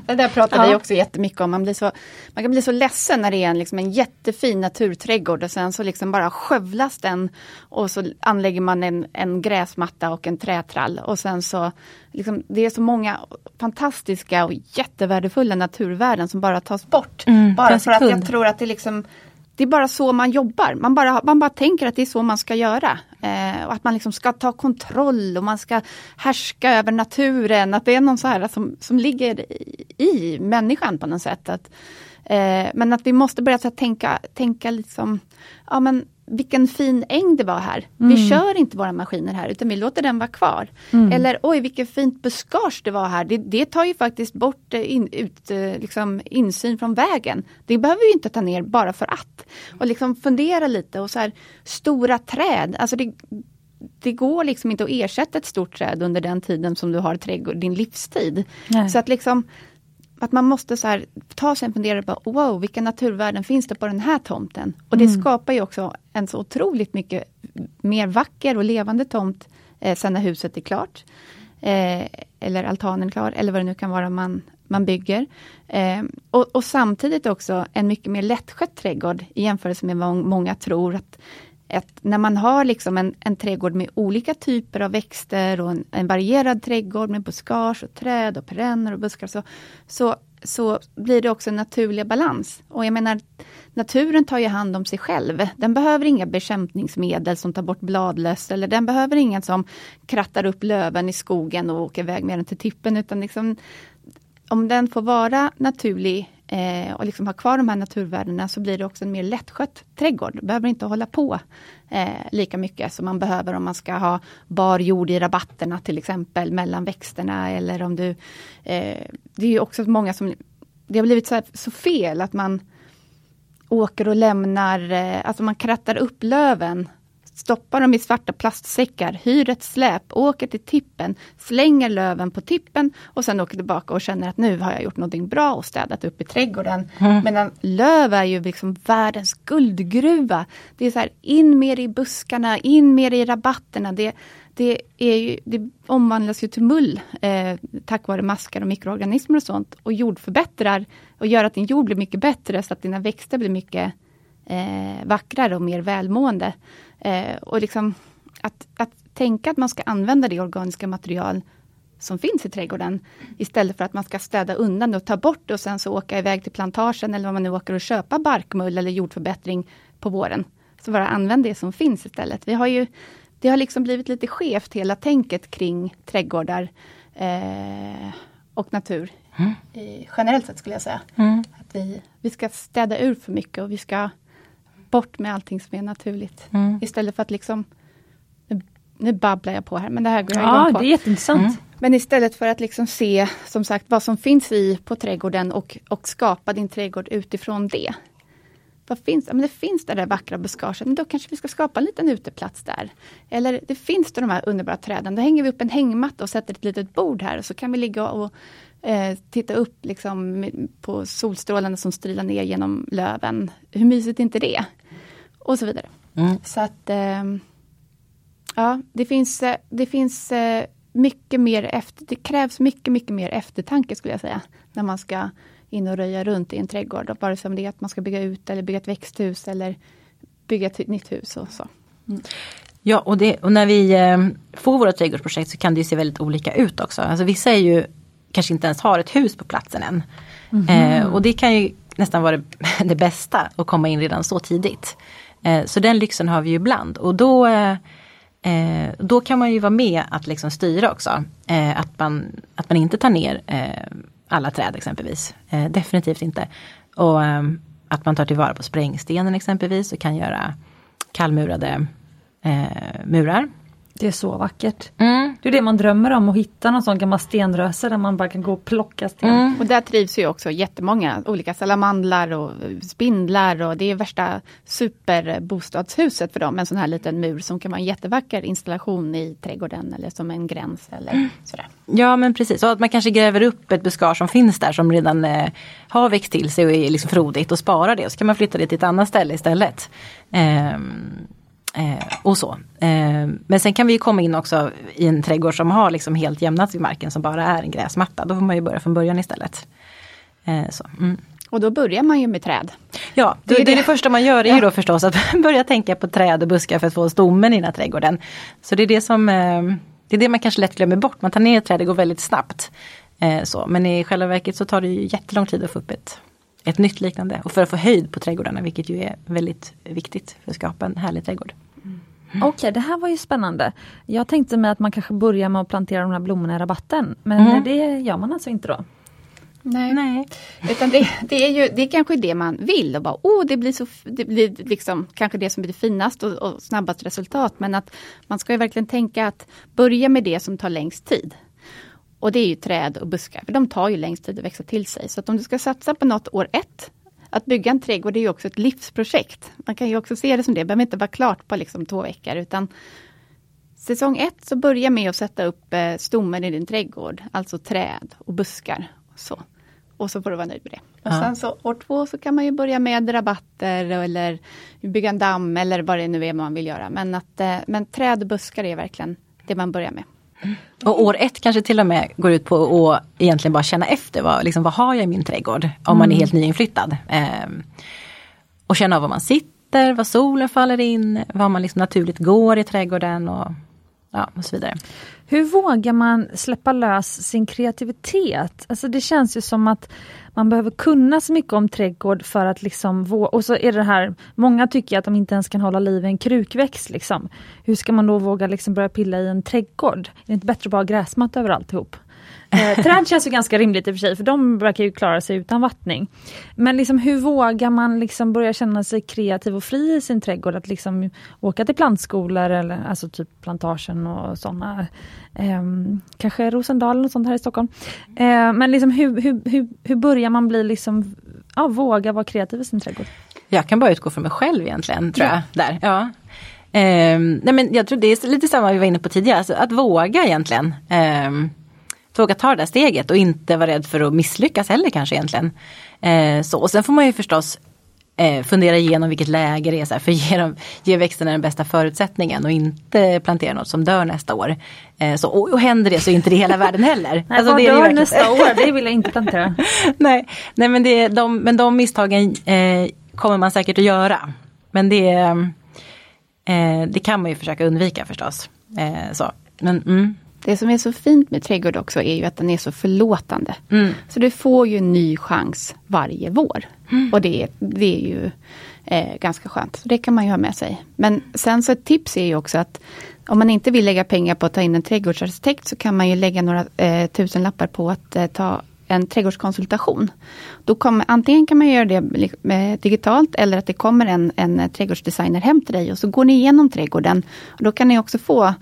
Det där pratar ja. vi också jättemycket om. Man, blir så, man kan bli så ledsen när det är en, liksom en jättefin naturträdgård och sen så liksom bara skövlas den och så anlägger man en, en gräsmatta och en trätrall och sen så liksom, det är så många fantastiska och jättevärdefulla naturvärden som bara tas bort. Mm, bara för att jag tror att det liksom det är bara så man jobbar. Man bara, man bara tänker att det är så man ska göra. Eh, och att man liksom ska ta kontroll och man ska härska över naturen. Att det är någon så här som, som ligger i, i människan på något sätt. Att, eh, men att vi måste börja så tänka, tänka liksom, ja men vilken fin äng det var här. Mm. Vi kör inte våra maskiner här utan vi låter den vara kvar. Mm. Eller oj vilket fint buskage det var här. Det, det tar ju faktiskt bort eh, in, ut, eh, liksom, insyn från vägen. Det behöver vi inte ta ner bara för att. Och liksom fundera lite och så här stora träd. Alltså det, det går liksom inte att ersätta ett stort träd under den tiden som du har trädgård, din livstid. Nej. Så att liksom att man måste så här, ta sig en funderare på, wow, vilka naturvärden finns det på den här tomten? Och det mm. skapar ju också en så otroligt mycket mer vacker och levande tomt eh, sen när huset är klart. Eh, eller altanen klar, eller vad det nu kan vara man, man bygger. Eh, och, och, samtidigt också en mycket mer lättskött trädgård i jämförelse med vad många tror. att att när man har liksom en, en trädgård med olika typer av växter och en, en varierad trädgård med buskage och träd och perenner och buskar så, så så blir det också en naturlig balans. Och jag menar, naturen tar ju hand om sig själv. Den behöver inga bekämpningsmedel som tar bort bladlöss eller den behöver ingen som krattar upp löven i skogen och åker iväg med den till tippen. Utan liksom, om den får vara naturlig eh, och liksom ha kvar de här naturvärdena så blir det också en mer lättskött trädgård. Du behöver inte hålla på eh, lika mycket som man behöver om man ska ha bar jord i rabatterna till exempel mellan växterna eller om du... Eh, det är ju också många som... Det har blivit så, så fel att man åker och lämnar, eh, alltså man krattar upp löven stoppar dem i svarta plastsäckar, hyr ett släp, åker till tippen, slänger löven på tippen och sen åker tillbaka och känner att nu har jag gjort någonting bra och städat upp i trädgården. Mm. Medan löv är ju liksom världens guldgruva. Det är så här, in mer i buskarna, in mer i rabatterna. Det, det, är ju, det omvandlas ju till mull eh, tack vare maskar och mikroorganismer och sånt och jordförbättrar och gör att din jord blir mycket bättre så att dina växter blir mycket eh, vackrare och mer välmående. Eh, och liksom att, att tänka att man ska använda det organiska material som finns i trädgården istället för att man ska städa undan och ta bort det och sen så åka iväg till plantagen eller vad man nu åker och köpa barkmull eller jordförbättring på våren. Så bara använd det som finns istället. Vi har ju, det har liksom blivit lite skevt hela tänket kring trädgårdar eh, och natur. Mm. Generellt sett skulle jag säga. Mm. Att vi, vi ska städa ur för mycket och vi ska bort med allting som är naturligt. Mm. Istället för att liksom nu, nu babblar jag på här, men det här går jag Ja, på. det är jätteintressant. Mm. Men istället för att liksom se som sagt vad som finns i på trädgården och, och skapa din trädgård utifrån det. Vad finns? Ja, men det finns det där vackra buskaget, men då kanske vi ska skapa en liten uteplats där. Eller det finns det de här underbara träden, då hänger vi upp en hängmatta och sätter ett litet bord här och så kan vi ligga och eh, titta upp liksom på solstrålarna som strilar ner genom löven. Hur mysigt är inte det? Och så vidare. Mm. Så att eh, Ja, det finns, eh, det finns eh, mycket mer efter, det krävs mycket, mycket mer eftertanke skulle jag säga. När man ska in och röja runt i en trädgård. Vare sig om det är att man ska bygga ut eller bygga ett växthus eller bygga ett nytt hus och så. Mm. Ja, och, det, och, när vi eh, får våra trädgårdsprojekt så kan det se väldigt olika ut också. Alltså vissa är ju kanske inte ens har ett hus på platsen än. Mm -hmm. eh, och det kan ju nästan vara det, det, bästa att komma in redan så tidigt. Eh, så den lyxen har vi ju ibland och då eh, eh, då kan man ju vara med att liksom styra också. Att, man, att man inte tar ner alla träd exempelvis. definitivt inte. Och att man tar tillvara på sprängstenen exempelvis och kan göra kallmurade murar det är så vackert. Mm. Det är det man drömmer om, att hitta någon sån gammal stenröse där man bara kan gå och plocka sten. Mm. Och där trivs ju också jättemånga olika salamandlar och spindlar och det är värsta superbostadshuset för dem. En sån här liten mur som kan vara en jättevacker installation i trädgården eller som en gräns eller mm. sådär. Ja men precis, och att man kanske gräver upp ett buskage som finns där som redan eh, har växt till sig och är liksom frodigt och sparar det. Så kan man flytta det till ett annat ställe istället. Eh, Eh, och så. Eh, men sen kan vi komma in också i en trädgård som har liksom helt jämnats i marken som bara är en gräsmatta. Då får man ju börja från början istället. Eh, mm. Och då börjar man ju med träd. Ja, det, det, det, det första man gör är ju då förstås att börja tänka på träd och buskar för att få stommen i den här trädgården. Så det är det som eh, det är det man kanske lätt glömmer bort. Man tar ner ett träd, det går väldigt snabbt. Eh, så. Men i själva verket så tar det ju jättelång tid att få upp ett, ett nytt liknande. Och för att få höjd på trädgårdarna, vilket ju är väldigt viktigt för att skapa en härlig trädgård. Mm. Okej, okay, det här var ju spännande. Jag tänkte mig att man kanske börjar med att plantera de här blommorna i rabatten. Men mm. det gör man alltså inte då? Nej. Nej. Utan det, det, är ju det är kanske det man vill. Och bara, oh, det blir, så, det blir liksom kanske det som blir finast och, och snabbast resultat. Men att man ska ju verkligen tänka att börja med det som tar längst tid. Och det är ju träd och buskar, för de tar ju längst tid att växa till sig. Så att om du ska satsa på något år ett, att bygga en trädgård är ju också ett livsprojekt. Man kan ju också se det som det, det behöver inte vara klart på liksom två veckor utan Säsong ett så börja med att sätta upp eh, stommen i din trädgård, alltså träd och buskar. Och så, och så får du vara nöjd med det. Och sen så år två så kan man ju börja med rabatter eller bygga en damm eller vad det nu är man vill göra. Men, att, eh, men träd och buskar är verkligen det man börjar med. Och år ett kanske till och med går ut på att egentligen bara känna efter vad, liksom, vad har jag i min trädgård om man är mm. helt nyinflyttad. Eh, och känna av var man sitter, var solen faller in, var man liksom naturligt går i trädgården. Och, ja, och så vidare. Hur vågar man släppa lös sin kreativitet? Alltså det känns ju som att man behöver kunna så mycket om trädgård för att liksom våga, och så är det här, många tycker att de inte ens kan hålla liv i en krukväxt liksom. Hur ska man då våga liksom börja pilla i en trädgård? Är det inte bättre att bara ha gräsmatta över alltihop? Eh, träd känns ju ganska rimligt i och för sig, för de verkar ju klara sig utan vattning. Men liksom, hur vågar man liksom börja känna sig kreativ och fri i sin trädgård? Att liksom åka till plantskolor, eller alltså typ plantagen och sådana. Eh, kanske Rosendal och sånt här i Stockholm. Eh, men liksom, hur, hur, hur, hur börjar man bli liksom, ja, våga vara kreativ i sin trädgård? Jag kan bara utgå från mig själv egentligen, tror jag. Där. Ja. Eh, nej men jag tror det är lite samma vi var inne på tidigare, alltså att våga egentligen. Eh, våga ta det där steget och inte vara rädd för att misslyckas heller kanske egentligen. Eh, så, och sen får man ju förstås eh, fundera igenom vilket läge det är, så här, för ge, dem, ge växterna den bästa förutsättningen och inte plantera något som dör nästa år. Eh, så, och, och händer det så är inte det hela världen heller. Nej, alltså, vad dör nästa år? Det vill jag inte plantera. nej, nej men, det, de, men de misstagen eh, kommer man säkert att göra. Men det, eh, det kan man ju försöka undvika förstås. Eh, så. Men, mm. Det som är så fint med trädgård också är ju att den är så förlåtande. Mm. Så du får ju en ny chans varje vår. Mm. Och det, det är ju eh, ganska skönt. Så det kan man ju ha med sig. Men sen så ett tips är ju också att om man inte vill lägga pengar på att ta in en trädgårdsarkitekt så kan man ju lägga några eh, tusenlappar på att eh, ta en trädgårdskonsultation. Då kommer, antingen kan man göra det digitalt eller att det kommer en, en trädgårdsdesigner hem till dig och så går ni igenom trädgården. Och då kan ni också få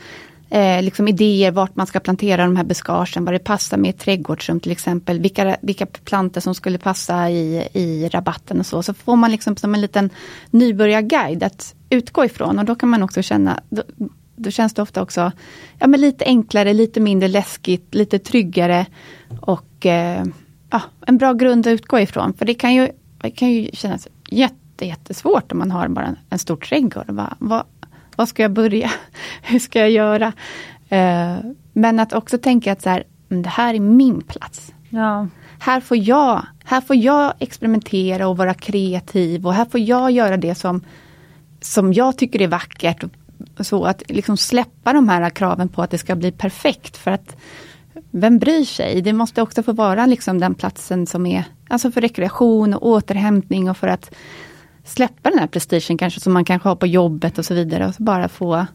eh, liksom idéer vart man ska plantera de här buskagen, vad det passar med ett trädgårdsrum till exempel, vilka, vilka plantor som skulle passa i, i rabatten och så. Så får man liksom som en liten nybörjarguide att utgå ifrån och då kan man också känna, då, då känns det ofta också ja, men lite enklare, lite mindre läskigt, lite tryggare och eh, ja, en bra grund att utgå ifrån. För det kan ju, det kan ju kännas jätte, jättesvårt om man har bara en, en stor trädgård. Va, va, vad ska jag börja? Hur ska jag göra? Uh, men att också tänka att så här, det här är min plats. Ja. Här, får jag, här får jag experimentera och vara kreativ och här får jag göra det som, som jag tycker är vackert. Så att liksom släppa de här kraven på att det ska bli perfekt. För att vem bryr sig? Det måste också få vara liksom den platsen som är alltså för rekreation och återhämtning och för att släppa den här prestigen kanske som man kanske har på jobbet och så vidare. Och så bara få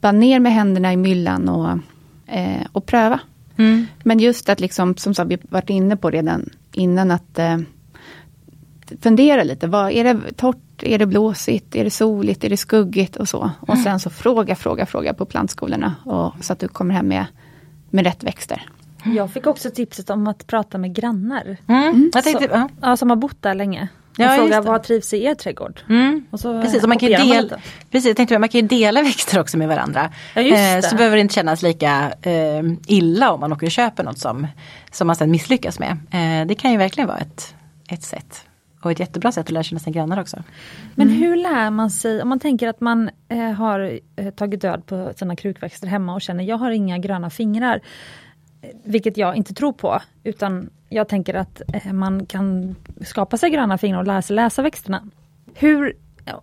bara ner med händerna i myllan och, eh, och pröva. Mm. Men just att liksom, som sagt, vi varit inne på redan innan att eh, fundera lite. Vad, är det torrt? Är det blåsigt? Är det soligt? Är det skuggigt? Och så. Och sen så fråga, fråga, fråga på plantskolorna. Och, så att du kommer hem med, med rätt växter. Jag fick också tipset om att prata med grannar. Mm. Jag tänkte, så, ja. som har bott där länge. Ja, och fråga vad trivs i er trädgård? Mm. Och så precis, och man kan ju del, precis, jag tänkte, man kan ju dela växter också med varandra. Ja, eh, så behöver det inte kännas lika eh, illa om man åker och köper något som, som man sen misslyckas med. Eh, det kan ju verkligen vara ett, ett sätt. Och ett jättebra sätt att lära känna sina grannar också. Men mm. hur lär man sig, om man tänker att man eh, har eh, tagit död på sina krukväxter hemma och känner jag har inga gröna fingrar. Vilket jag inte tror på, utan jag tänker att eh, man kan skapa sig gröna fingrar och lära sig läsa växterna. Hur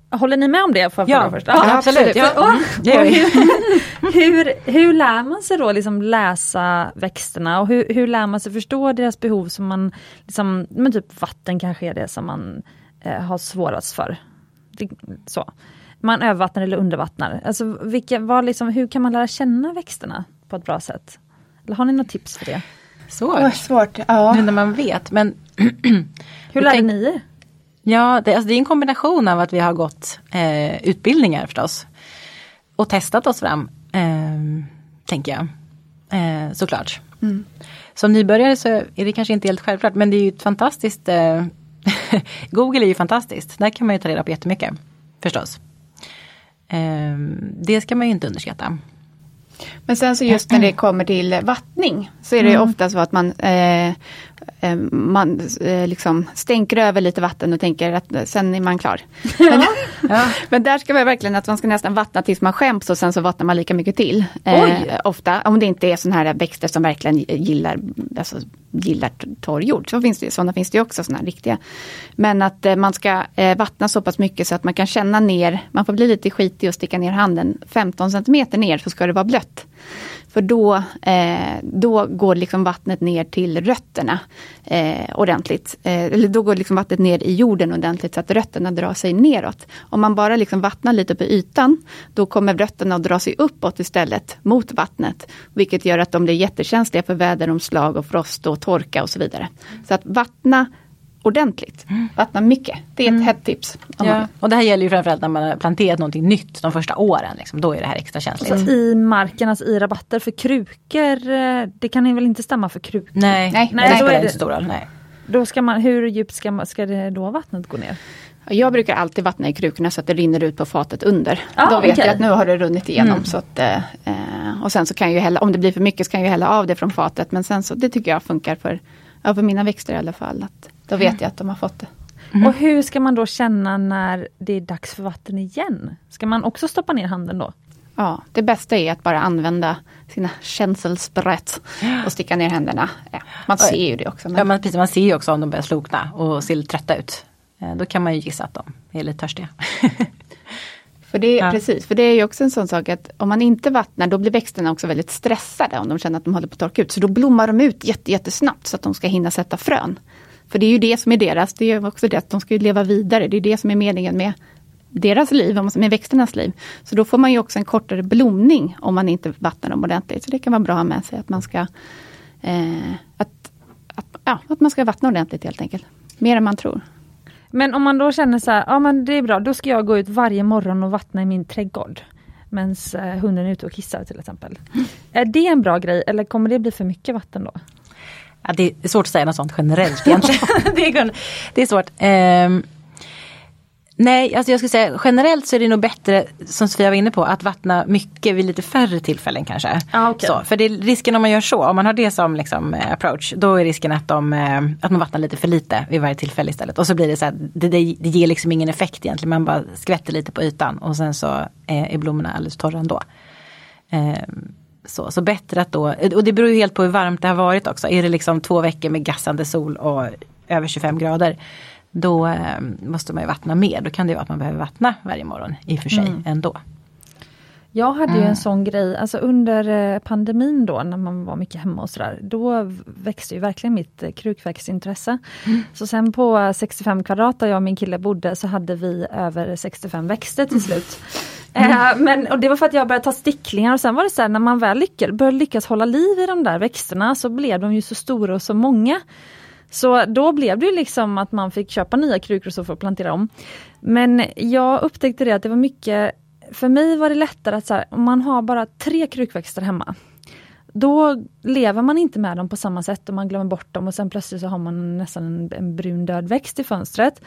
Håller ni med om det? För ja, först? ja, absolut. Ja. Mm. hur, hur, hur lär man sig då liksom läsa växterna och hur, hur lär man sig förstå deras behov som man, liksom, men typ vatten kanske är det som man eh, har svårast för. Det, så. Man övervattnar eller undervattnar. Alltså, vilka, vad liksom, hur kan man lära känna växterna på ett bra sätt? Eller har ni något tips för det? Svårt. Oh, svårt. Ja. Nu när man vet. Men Hur lärde tänk... ni er? Ja, det, alltså det är en kombination av att vi har gått eh, utbildningar förstås. Och testat oss fram, eh, tänker jag. Eh, såklart. Mm. Som nybörjare så är det kanske inte helt självklart men det är ju ett fantastiskt eh, Google är ju fantastiskt. Där kan man ju ta reda på jättemycket. Förstås. Eh, det ska man ju inte underskatta. Men sen så just när det kommer till vattning så är det mm. ofta så att man eh, eh, man eh, liksom stänker över lite vatten och tänker att eh, sen är man klar. Men, Ja. men där ska man verkligen att man ska nästan vattna tills man skäms och sen så vattnar man lika mycket till. Eh, ofta, om det inte är sådana här växter som verkligen gillar, alltså, gillar torr jord. Så finns det, sådana finns det också, sådana här riktiga. Men att eh, man ska eh, vattna så pass mycket så att man kan känna ner, man får bli lite skitig och sticka ner handen 15 cm ner så ska det vara blött. För då, eh, då går liksom vattnet ner till rötterna eh, ordentligt. Eh, eller då går liksom vattnet ner i jorden ordentligt så att rötterna drar sig neråt. Om man bara liksom vattnar lite på ytan, då kommer rötterna att dra sig uppåt istället mot vattnet. Vilket gör att de blir jättekänsliga för väderomslag och frost och torka och så vidare. Så att vattna ordentligt, vattna mycket. Det är ett hett tips. om man Ja. Och det här gäller ju framförallt när man har planterat någonting nytt de första åren. Liksom. Då är det här extra känsligt. Så i marken, alltså i rabatter för krukor, eh, det kan väl inte stämma för krukor? Nej, Nej, nej, nej, det då är spelar det- inte så stor roll. Nej. Då ska man, hur djupt ska, man, ska det då vattnet gå ner? Jag brukar alltid vattna i krukorna så att det rinner ut på fatet under. Ah, Då vet okej. jag att nu har det runnit igenom. Så att, eh, och sen så kan jag ju hälla, om det blir för mycket så kan jag hälla av det från fatet. Men sen så, det tycker jag funkar för, ja, för mina växter i alla fall. Att, då vet jag att de har fått det. Och hur ska man då känna när det är dags för vatten igen? Ska man också stoppa ner handen då? Ja, det bästa är att bara använda sina känselsbrett och sticka ner händerna. Ja, man ser ju det också. Men, Ja, man, precis, man ser ju också om de börjar slokna och ser lite trötta ut. Eh, Då kan man ju gissa att de är lite törstiga. För det, är, Ja. precis, för det är ju också en sån sak att om man inte vattnar då blir växterna också väldigt stressade om de känner att de håller på att torka ut. Så då blommar de ut jätte, jättesnabbt så att de ska hinna sätta frön. För det är ju det som är deras, det är ju också det att de ska leva vidare. Det är det som är meningen med deras liv, med växternas liv. Så då får man ju också en kortare blomning om man inte vattnar dem ordentligt. Så det kan vara bra att ha med sig att man ska eh, att, att, ja, att man ska vattna ordentligt helt enkelt. Mer än man tror. Men om man då känner så här, ja men det är bra, då ska jag gå ut varje morgon och vattna i min trädgård. Medan hunden är ute och kissar till exempel. Är det en bra grej eller kommer det bli för mycket vatten då? Ja, det är svårt att säga något sånt generellt egentligen. det, är, det är svårt. Ehm, nej, alltså jag skulle säga generellt så är det nog bättre, som Sofia var inne på, att vattna mycket vid lite färre tillfällen kanske. Ah, okej. så, för det är risken om man gör så, om man har det som liksom, eh, approach, då är risken att, de, eh, att man vattnar lite för lite vid varje tillfälle istället. Och så blir det så här, det, det, det ger liksom ingen effekt egentligen, man bara skvätter lite på ytan och sen så eh, är blommorna alldeles torra ändå. Ehm, så, så bättre att då, och det beror ju helt på hur varmt det har varit också. Är det liksom två veckor med gassande sol och över 25 grader. Då eh, måste man ju vattna mer. Då kan det vara att man behöver vattna varje morgon i och för sig ändå. Jag hade ju en sån grej, alltså under eh, pandemin då när man var mycket hemma och sådär, då växte ju verkligen mitt eh, krukväxtintresse. Så sen på eh, 65 kvadrat där jag och min kille bodde så hade vi över 65 växter till slut. Eh, men, och det var för att jag började ta sticklingar och sen var det så här när man väl lyckades, började lyckas hålla liv i de där växterna så blev de ju så stora och så många. Så då blev det ju liksom att man fick köpa nya krukor och så för att plantera om. Men jag upptäckte det att det var mycket, för mig var det lättare att så här, om man har bara tre krukväxter hemma. Då lever man inte med dem på samma sätt och man glömmer bort dem och sen plötsligt så har man nästan en, en brun död växt i fönstret.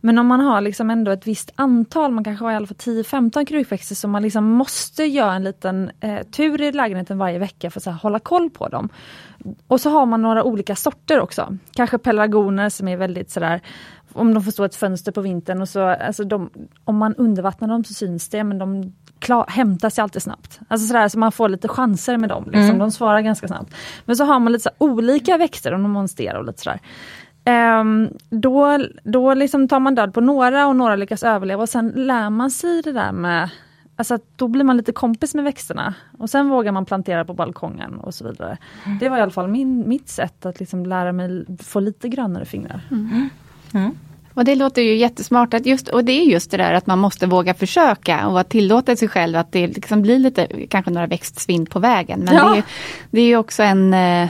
Men om man har liksom ändå ett visst antal, man kanske har i alla fall 10-15 krukväxter som man liksom måste göra en liten eh, tur i lägenheten varje vecka för att så här, hålla koll på dem. Och så har man några olika sorter också. Kanske pelargoner som är väldigt sådär, om de får stå ett fönster på vintern och så, alltså de, om man undervattnar dem så syns det men de klar, hämtar sig alltid snabbt. Alltså sådär så man får lite chanser med dem, liksom. de svarar ganska snabbt. Men så har man lite olika växter och de monsterar och lite sådär. Ehm, då då liksom tar man död på några och några lyckas överleva och sen lär man sig det där med Alltså då blir man lite kompis med växterna och sen vågar man plantera på balkongen och så vidare. Det var i alla fall min, mitt sätt att liksom lära mig få lite grönare fingrar. Och det låter ju jättesmart. Att just, och det är just det där att man måste våga försöka och att tillåta sig själv att det liksom blir lite, kanske några växtsvinn på vägen. Men Ja. det, är, det är ju också en, eh,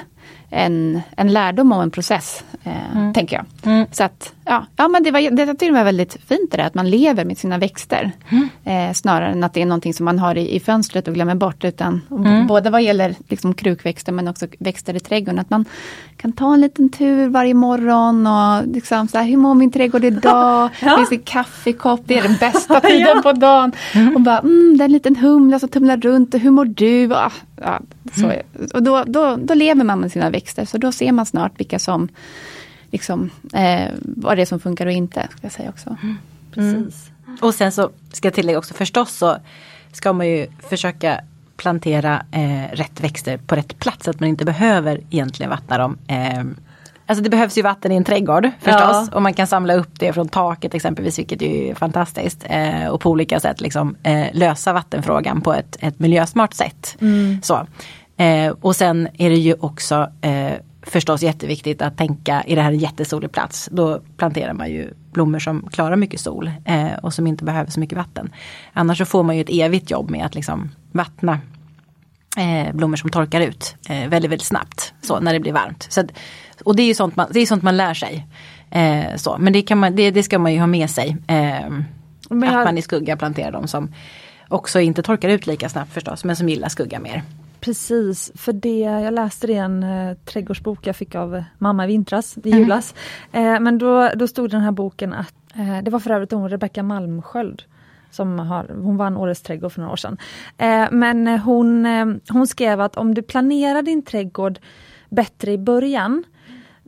en, en lärdom och en process, eh, tänker jag. Mm. Så att, ja, ja men det, var, det tycker jag var väldigt fint det där, att man lever med sina växter. Eh, snarare än att det är någonting som man har i, i fönstret och glömmer bort. Utan, Både vad gäller liksom krukväxter men också växter i trädgården. Att man kan ta en liten tur varje morgon och liksom så här, hur mår min trädgård idag? Ja. Finns det kaffekopp? Det är den bästa tiden på dagen. Och bara, mm, det är en liten humla som tumlar runt och hur mår du? Ah, ja, så, och då, då, då lever man med sina växter, så då ser man snart vilka som liksom, eh, vad det är som funkar och inte. Ska jag säga också. Precis. Och sen så ska jag tillägga också förstås så ska man ju försöka plantera eh, rätt växter på rätt plats. Så att man inte behöver egentligen vattna dem. Eh, alltså det behövs ju vatten i en trädgård förstås. Ja. Och man kan samla upp det från taket exempelvis vilket är fantastiskt. Eh, och på olika sätt liksom, eh, lösa vattenfrågan på ett, ett miljösmart sätt. Så. Eh, och sen är det ju också eh, förstås jätteviktigt att tänka, är det här en jättesolig plats? Då planterar man ju blommor som klarar mycket sol eh, och som inte behöver så mycket vatten. Annars så får man ju ett evigt jobb med att liksom vattna eh, blommor som torkar ut väldigt, väldigt snabbt. Så när det blir varmt. Så att, och det är ju sånt man, det är sånt man lär sig. Eh, så. Men det, kan man, det, det ska man ju ha med sig. Eh, Men att jag- man i skugga planterar dem som också inte torkar ut lika snabbt förstås, men som gillar skugga mer. Precis, för det, jag läste det i en eh, trädgårdsbok jag fick av mamma i vintras, i julas. Eh, men då, då stod den här boken att, eh, det var för övrigt hon Rebecka Malmsköld, som har, hon vann Årets trädgård för några år sedan. Eh, men hon, eh, hon skrev att om du planerar din trädgård bättre i början,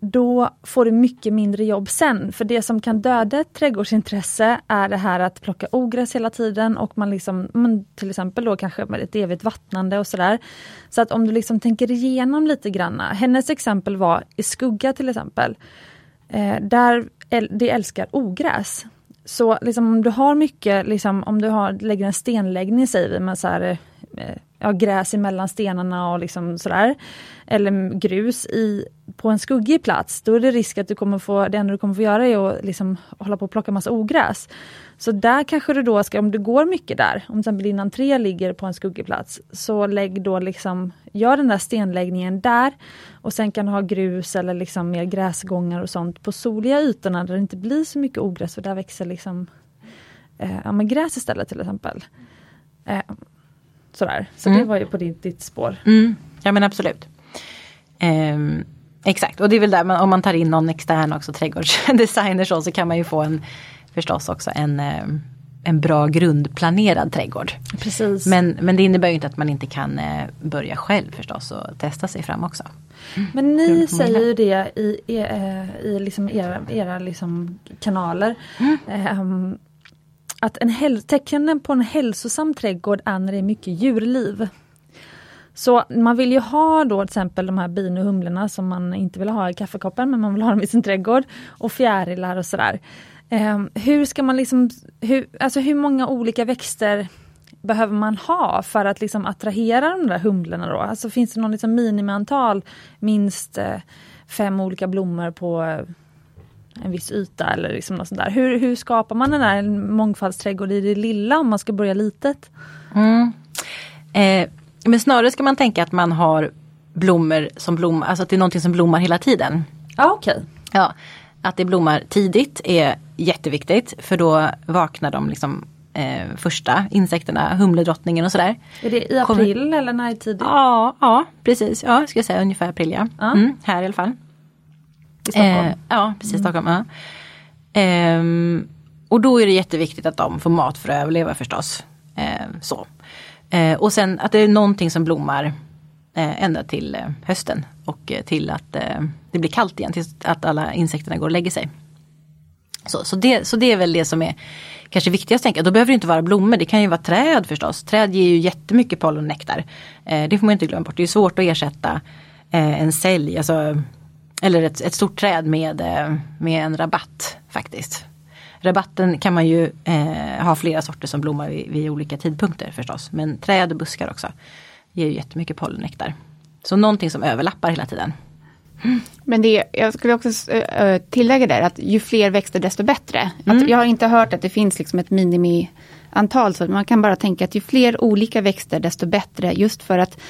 då får du mycket mindre jobb sen. För det som kan döda ett trädgårdsintresse är det här att plocka ogräs hela tiden och man liksom, man, till exempel då kanske med ett evigt vattnande och sådär. Så att om du liksom tänker igenom lite granna. Hennes exempel var i skugga till exempel. Eh, där äl, det älskar ogräs. Så liksom om du har mycket, liksom, om du har, lägger en stenläggning säger vi med så här, eh, ja, gräs emellan stenarna och liksom sådär. Eller grus i, på en skuggig plats, då är det risk att du kommer få, det enda du kommer få göra är att liksom hålla på och plocka massa ogräs. Så där kanske du då ska, om du går mycket där, om till exempel din entré ligger på en skuggig plats, så lägg då liksom, gör den där stenläggningen där och sen kan du ha grus eller liksom mer gräsgångar och sånt på soliga ytorna där det inte blir så mycket ogräs för där växer liksom eh, ja, men gräs istället till exempel. Eh, sådär, så Mm. det var ju på ditt, ditt spår. Mm, ja men absolut. Ehm, exakt, och det är väl där man, om man tar in någon extern också, trädgårdsdesigner så, så kan man ju få en förstås också en, ehm, en bra grundplanerad trädgård. Precis. Men, men det innebär ju inte att man inte kan eh, börja själv förstås och testa sig fram också. Men ni säger ju det i, i, eh, i liksom era, era liksom kanaler. ehm, att en häl- tecknen på en hälsosam trädgård är när det är mycket djurliv. Så man vill ju ha då till exempel de här bin och humlorna som man inte vill ha i kaffekoppen men man vill ha dem i sin trädgård. Och fjärilar och sådär. Eh, hur ska man liksom, hur, alltså hur många olika växter behöver man ha för att liksom attrahera de där humlorna då? Alltså finns det någon liksom minimiantal, minst eh, fem olika blommor på eh, en viss yta eller liksom något sånt där. Hur, hur skapar man den där mångfaldsträdgård i det lilla om man ska börja litet? Mm. Eh, men snarare ska man tänka att man har blommor som blommar, alltså att det är någonting som blommar hela tiden. Ja okej. Ja, att det blommar tidigt är jätteviktigt för då vaknar de liksom eh, första insekterna, humledrottningen och sådär. Är det i Kommer- april eller när tidigt? Ja, ja precis. Ja, ska jag säga ungefär april ja. Ja. Mm, här i alla fall. I Stockholm? Eh, ja, precis Stockholm. Ja. Ehm, och då är det jätteviktigt att de får mat för att överleva förstås. Ehm, så. Eh, och sen att det är någonting som blommar eh, ända till eh, hösten och eh, till att eh, det blir kallt igen, tills att alla insekterna går och lägger sig. Så, så, det, så det är väl det som är kanske viktigast att tänka. Då behöver det inte vara blommor, det kan ju vara träd förstås. Träd ger ju jättemycket pollen och nektar. Eh, det får man inte glömma bort. Det är svårt att ersätta eh, en sälj, alltså, eller ett, ett stort träd med, eh, med en rabatt faktiskt. Rabatten kan man ju eh, ha flera sorter som blommar vid, vid olika tidpunkter förstås. Men träd och buskar också ger ju jättemycket pollen och nektar. Så någonting som överlappar hela tiden. Men det, jag skulle också tillägga där att ju fler växter desto bättre. Att jag har inte hört att det finns liksom ett antal. så man kan bara tänka att ju fler olika växter desto bättre. Just för att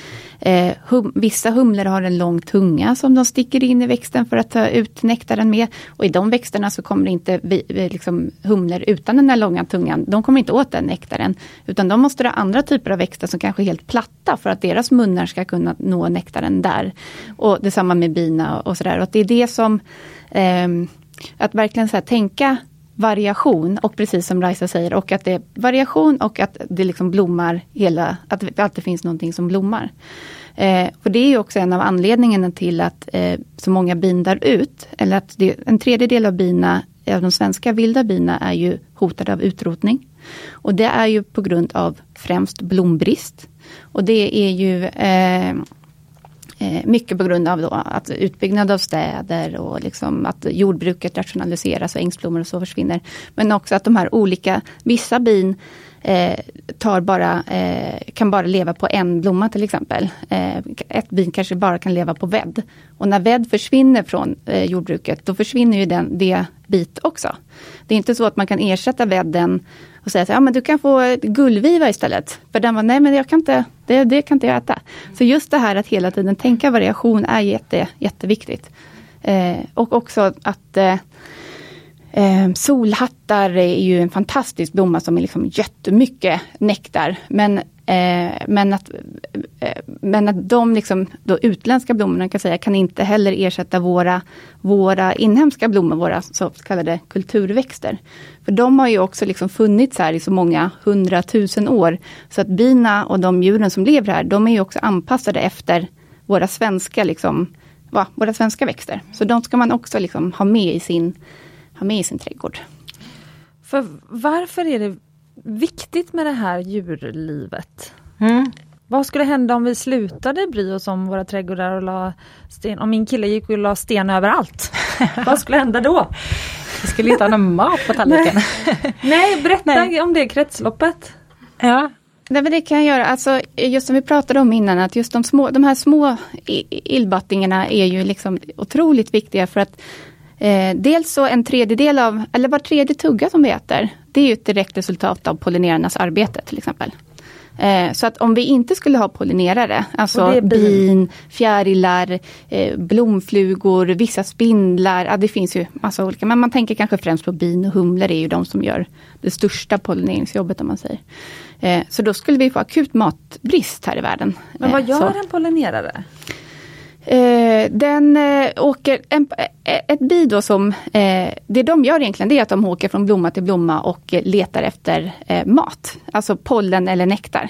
eh, hum, vissa humlor har en lång tunga som de sticker in i växten för att ta ut nektaren med. Och i de växterna så kommer inte vi, vi eh, liksom humlor utan den här långa tungan, de kommer inte åt den nektaren. Utan de måste ha andra typer av växter som kanske är helt platta för att deras munnar ska kunna nå nektaren där. Och detsamma med bina och sådär. Och att det är det som, eh, att verkligen så här, tänka variation och precis som Raisa säger, och att det är variation och att det liksom blommar hela, att det alltid finns någonting som blommar. Eh, och det är också en av anledningarna till att eh, så många bin dör ut, eller att det, en tredjedel av bina, av de svenska vilda bina är ju hotade av utrotning. Och det är ju på grund av främst blombrist. Och det är ju Eh, Eh, mycket på grund av då att utbyggnad av städer och liksom att jordbruket rationaliseras och ängsblommor och så försvinner. Men också att de här olika, vissa bin eh, tar bara, eh, kan bara leva på en blomma till exempel. Eh, ett bin kanske bara kan leva på vädd. Och när vädd försvinner från eh, jordbruket, då försvinner ju den, det bit också. Det är inte så att man kan ersätta vädden och säga så ja men du kan få gullviva istället. För den var, nej men jag kan inte, det, det kan inte jag äta. Så just det här att hela tiden tänka variation är jätte, jätteviktigt. Eh, och också att eh, Eh, solhattar är ju en fantastisk blomma som är liksom jättemycket nektar. Men, eh, men, att, eh, men att de liksom, då utländska blommorna kan, säga, kan inte heller ersätta våra, våra inhemska blommor, våra så kallade kulturväxter. För de har ju också liksom funnits här i så många hundratusen år. Så att bina och de djuren som lever här, de är ju också anpassade efter våra svenska, liksom, va, våra svenska växter. Så de ska man också liksom ha med i sin ha med i sin trädgård. För varför är det viktigt med det här djurlivet? Mm. Vad skulle hända om vi slutade bry oss om våra trädgårdar och la sten, om min kille gick och la sten överallt? Vad skulle hända då? Vi skulle inte ha någon mat på tallriken. Nej, Nej berätta Nej. om det kretsloppet. Ja, Nej, men det kan jag göra. Alltså, just som vi pratade om innan, att just de, små, de här små illbattingarna är ju liksom otroligt viktiga för att Eh, dels så en tredjedel av, eller var tredje tugga som vi äter, det är ju ett direkt resultat av pollinerarnas arbete till exempel. Eh, så att om vi inte skulle ha pollinerare, alltså bin, fjärilar, eh, blomflugor, vissa spindlar, ja det finns ju massa olika, men man tänker kanske främst på bin och humlor är ju de som gör det största pollineringsjobbet om man säger. Eh, så då skulle vi få akut matbrist här i världen. Men vad eh, gör så. en pollinerare? Eh, den eh, åker, en, eh, ett bi då som, eh, det de gör egentligen det är att de åker från blomma till blomma och letar efter eh, mat. Alltså pollen eller nektar.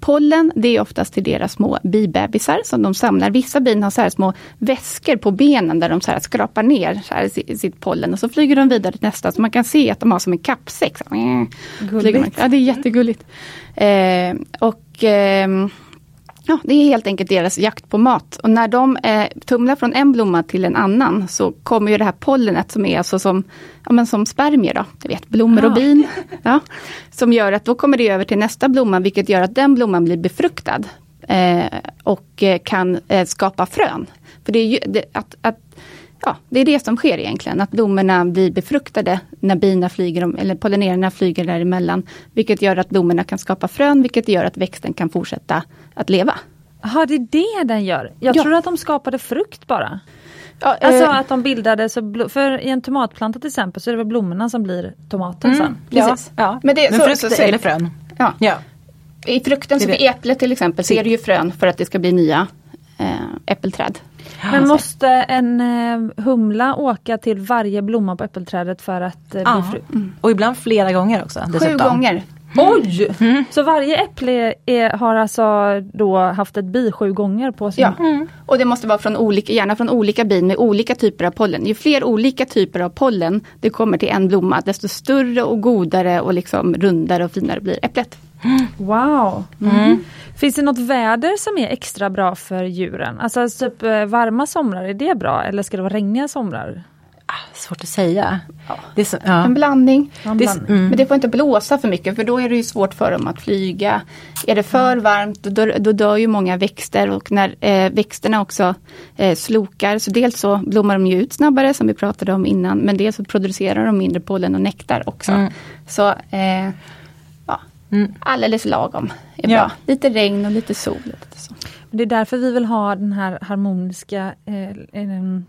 Pollen det är oftast till deras små bibebisar som de samlar. Vissa bin har så här små väskor på benen där de så skrapar ner så sitt pollen och så flyger de vidare till nästa. Så man kan se att de har som en kappsäck. Så, Gulligt. Ja, det är jättegulligt. Eh, och ehm, Ja, det är helt enkelt deras jakt på mat. Och när de eh, tumlar från en blomma till en annan så kommer ju det här pollenet som är alltså som, ja, men som spermier, då, du vet, blommor och bin. Ja, som gör att då kommer det över till nästa blomma vilket gör att den blomman blir befruktad. Eh, och eh, kan eh, skapa frön. För det är ju, det, att, att ja, det är det som sker egentligen, att blommorna blir befruktade när bina flyger, eller pollinerarna flyger däremellan. Vilket gör att blommorna kan skapa frön, vilket gör att växten kan fortsätta att leva. Ja, det är det den gör. Jag ja. tror att de skapade frukt bara. Ja, alltså eh, att de bildade, så för i en tomatplanta till exempel så är det väl blommorna som blir tomaten mm, sen. Precis. Ja, ja. Men, det, Men frukt så, eller frön. Ja. ja. I frukten, som i äpplet till exempel, så är det ju frön för att det ska bli nya eh, äppelträd. Men måste en eh, humla åka till varje blomma på äppelträdet för att eh, ja. bli fru? Mm. Och ibland flera gånger också. Dessutom. Sju gånger. Mm. Oj! Mm. Så varje äpple är, har alltså då haft ett bi sju gånger på sin... Ja, mm. och det måste vara från olika, gärna från olika bin med olika typer av pollen. Ju fler olika typer av pollen det kommer till en blomma, desto större och godare och liksom rundare och finare blir äpplet. Wow! Mm. Finns det något väder som är extra bra för djuren? Alltså typ eh, varma somrar, är det bra eller ska det vara regniga somrar? Ah, svårt att säga. Ja. Det så, ja. En blandning. En blandning. Det, mm. Men det får inte blåsa för mycket för då är det ju svårt för dem att flyga. Är det för varmt då, då dör ju många växter och när eh, växterna också eh, slokar så dels så blommar de ju ut snabbare som vi pratade om innan men dels så producerar de mindre pollen och nektar också. Mm. Så eh, Mm. Alldeles lagom är ja. bra. Lite regn och lite sol. Lite så. Det är därför vi vill ha den här harmoniska eh, eh,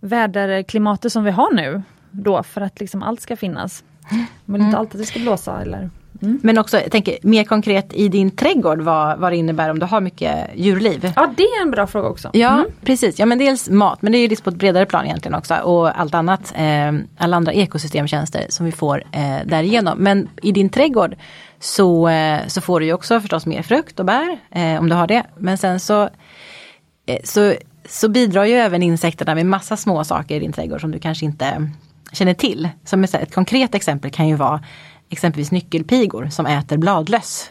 väderklimatet som vi har nu. Då, för att liksom allt ska finnas. Men mm. inte alltid det ska blåsa eller Men också, jag tänker mer konkret i din trädgård vad, vad det innebär om du har mycket djurliv. Ja, det är en bra fråga också. Ja, precis. Ja, men dels mat, men det är ju på ett bredare plan egentligen också. Och allt annat, eh, alla andra ekosystemtjänster som vi får eh, därigenom. Men i din trädgård så, eh, så får du ju också förstås mer frukt och bär, eh, om du har det. Men sen så, eh, så, så bidrar ju även insekterna med massa små saker i din trädgård som du kanske inte känner till. Som ett, ett konkret exempel kan ju vara exempelvis nyckelpigor som äter bladlöss.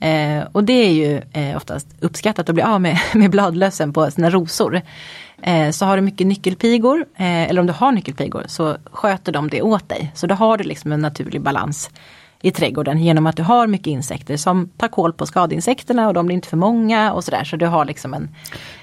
Eh, och det är ju eh, oftast uppskattat att bli av med, med bladlössen på sina rosor. Eh, så har du mycket nyckelpigor, eh, eller om du har nyckelpigor, så sköter de det åt dig. Så då har du liksom en naturlig balans i trädgården genom att du har mycket insekter som tar koll på skadeinsekterna och de blir inte för många och sådär. Så du har liksom en,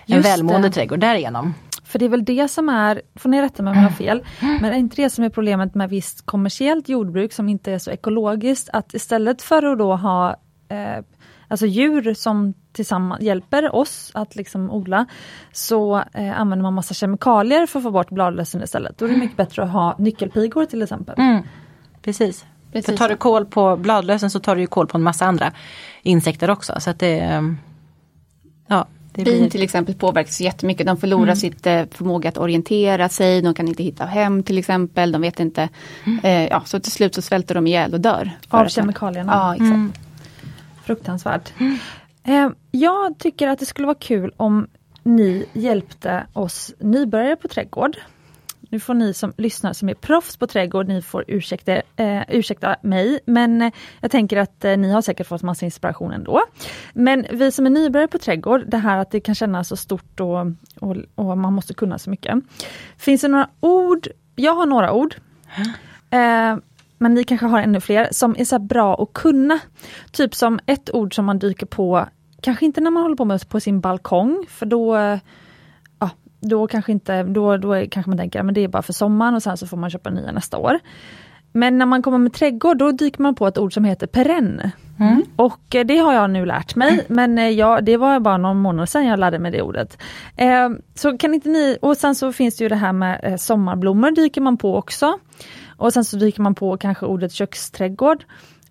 en välmående det. trädgård därigenom. För det är väl det som är, får ni rätta mig om jag har fel, men är inte det som är problemet med visst kommersiellt jordbruk som inte är så ekologiskt, att istället för att då ha eh, alltså djur som tillsammans hjälper oss att liksom odla, så eh, använder man massa kemikalier för att få bort bladlössen istället. Då är det mycket bättre att ha nyckelpigor till exempel. Mm. Precis. Precis För tar du koll på bladlösen så tar du ju koll på en massa andra insekter också. Så att det, ehm, ja, det Bin blir... till exempel påverkas jättemycket. De förlorar sitt eh, förmåga att orientera sig, de kan inte hitta hem till exempel. De vet inte, eh, ja, så till slut så svälter de ihjäl och dör. Av kemikalierna. Ja, exakt. Mm. Fruktansvärt. Eh, jag tycker att det skulle vara kul om ni hjälpte oss nybörjare på trädgård. Nu får ni som lyssnar som är proffs på trädgård, ni får ursäkta, eh, ursäkta mig, men eh, jag tänker att eh, ni har säkert fått massa inspiration ändå. Men vi som är nybörjare på trädgård, det här att det kan kännas så stort och, och, och man måste kunna så mycket. Finns det några ord, jag har några ord, Eh, men ni kanske har ännu fler som är så här bra att kunna. Typ som ett ord som man dyker på, kanske inte när man håller på med på sin balkong, för då eh, då kanske inte, då, då kanske man tänker att det är bara för sommaren och sen så får man köpa nya nästa år. Men när man kommer med trädgård då dyker man på ett ord som heter perenn. Och eh, det har jag nu lärt mig, men eh, ja, det var bara någon månad sedan jag lärde mig det ordet. Eh, så kan inte ni, och sen så finns det ju det här med eh, sommarblommor dyker man på också. Och sen så dyker man på kanske ordet köksträdgård.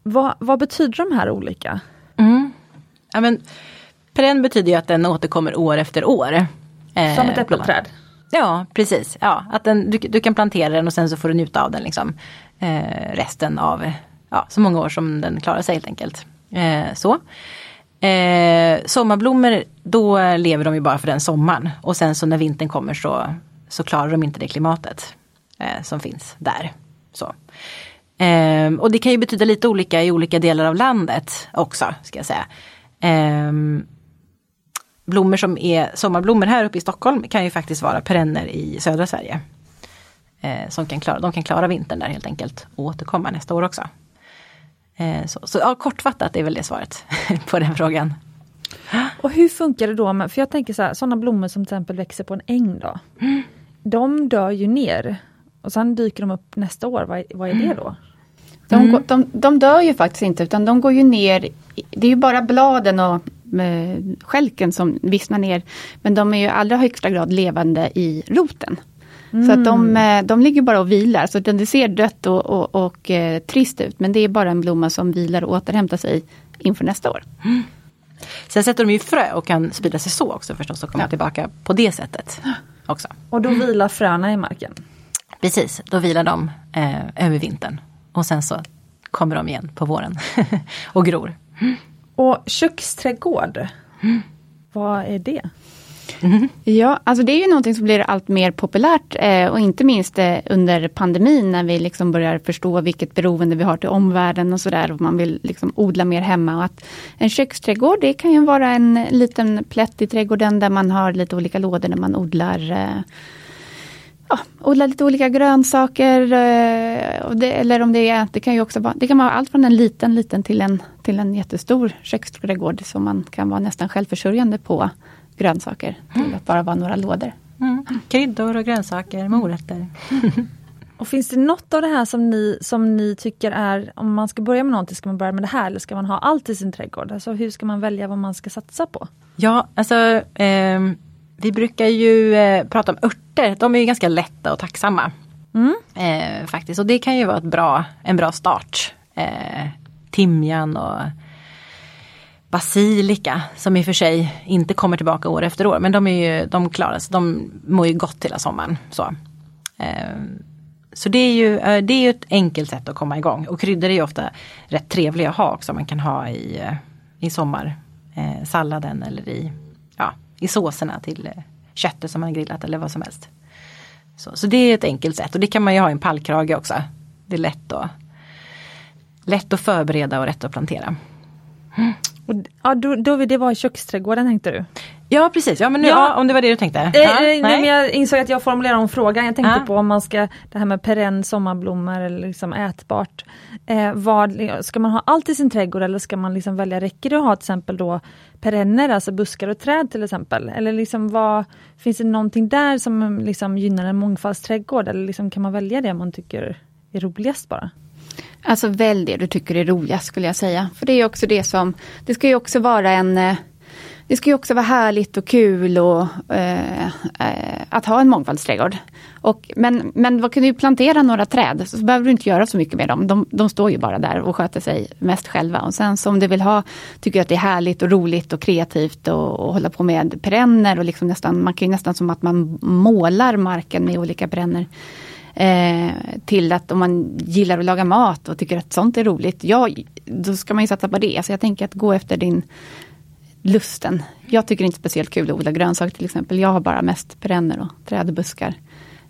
Vad, vad betyder de här olika? Mm. Ja, men, perenn betyder ju att den återkommer år efter år. Eh, Som ett äppelträd? Ja, precis. Ja, att den, du, du kan plantera den och sen så får du njuta av den liksom, eh, resten av ja, så många år som den klarar sig helt enkelt. Eh, så. Eh, sommarblommor, då lever de ju bara för den sommaren. Och sen så när vintern kommer så, så klarar de inte det klimatet eh, som finns där. Så. Eh, och det kan ju betyda lite olika i olika delar av landet också, ska jag säga. Blommor som är sommarblommor här uppe i Stockholm kan ju faktiskt vara perenner i södra Sverige. Eh, som kan klara, de kan klara vintern där helt enkelt och återkomma nästa år också. Eh, så så ja, kortfattat är väl det svaret på den frågan. Och hur funkar det då med, för jag tänker så här, sådana blommor som till exempel växer på en äng då. De dör ju ner och sen dyker de upp nästa år, vad, vad är det då? De, går- de, de dör ju faktiskt inte utan de går ju ner, i- det är ju bara bladen och skälken som vissnar ner. Men de är ju i allra högsta grad levande i roten. Så att de, eh, de ligger bara och vilar, så det ser dött och, och, och eh, trist ut. Men det är bara en blomma som vilar och återhämtar sig inför nästa år. Sen sätter de ju frö och kan sprida sig så också förstås och komma Ja. tillbaka på det sättet. också. Och då vilar fröna i marken. Precis, då vilar de eh, över vintern. Och sen så kommer de igen på våren och gror. Och köksträdgård, vad är det? Mm-hmm. Ja, alltså det är ju någonting som blir allt mer populärt eh, och inte minst eh, under pandemin när vi liksom börjar förstå vilket beroende vi har till omvärlden och sådär och man vill liksom odla mer hemma. Och att en köksträdgård det kan ju vara en liten plätt i trädgården där man har lite olika lådor när man odlar eh, Ja, odla lite olika grönsaker. Eh, det, eller om det är, det kan ju också vara, det kan vara allt från en liten, liten till en, till en jättestor köksträdgård. Så man kan vara nästan självförsörjande på grönsaker. Till att bara vara några lådor. Mm. Kryddor och grönsaker, morötter. Och finns det något av det här som ni, som ni tycker är, om man ska börja med någonting, ska man börja med det här eller ska man ha allt i sin trädgård? Alltså hur ska man välja vad man ska satsa på? Ja, alltså ehm, vi brukar ju eh, prata om örter. De är ju ganska lätta och tacksamma. Mm. Eh, faktiskt, och det kan ju vara ett bra, en bra start. Eh, timjan och basilika som i och för sig inte kommer tillbaka år efter år. Men de, är ju, de klarar sig, de mår ju gott hela sommaren. Så, eh, så det, är ju, eh, det är ju ett enkelt sätt att komma igång. Och kryddor är ju ofta rätt trevliga att ha också. Man kan ha i, eh, i sommarsalladen eller i, i såserna till eh, köttet som man har grillat eller vad som helst. Så, så det är ett enkelt sätt och det kan man ju ha i en pallkrage också. Det är lätt att, lätt att förbereda och rätt att plantera. Mm. Och, ja, då, då, det var i köksträdgården tänkte du? Ja precis, ja, men nu, ja. ja om det var det du tänkte. Eh, ja, nej. nej. jag insåg att jag formulerade om frågan. Jag tänkte ja. på om man ska, det här med perenn sommarblommor eller liksom ätbart. Eh, vad, ska man ha allt i sin trädgård eller ska man liksom välja, räcker det att ha till exempel då perenner, alltså buskar och träd till exempel? Eller liksom vad, finns det någonting där som liksom gynnar en mångfaldsträdgård eller liksom kan man välja det man tycker är roligast bara? Alltså välj det du tycker är roligast skulle jag säga. För det är också det som, det ska ju också vara en eh, det ska ju också vara härligt och kul och, eh, eh att ha en mångfaldsträdgård. Och, men, men man kan ju plantera några träd så behöver du inte göra så mycket med dem. De, de står ju bara där och sköter sig mest själva. Och sen så om du vill ha, tycker att det är härligt och roligt och kreativt och, och hålla på med perenner och liksom nästan, man kan ju nästan som att man målar marken med olika perenner. Eh, till att om man gillar att laga mat och tycker att sånt är roligt, ja, då ska man ju satsa på det. Så jag tänker att gå efter din lusten. Jag tycker inte speciellt kul att odla grönsaker till exempel. Jag har bara mest perenner och träd och buskar.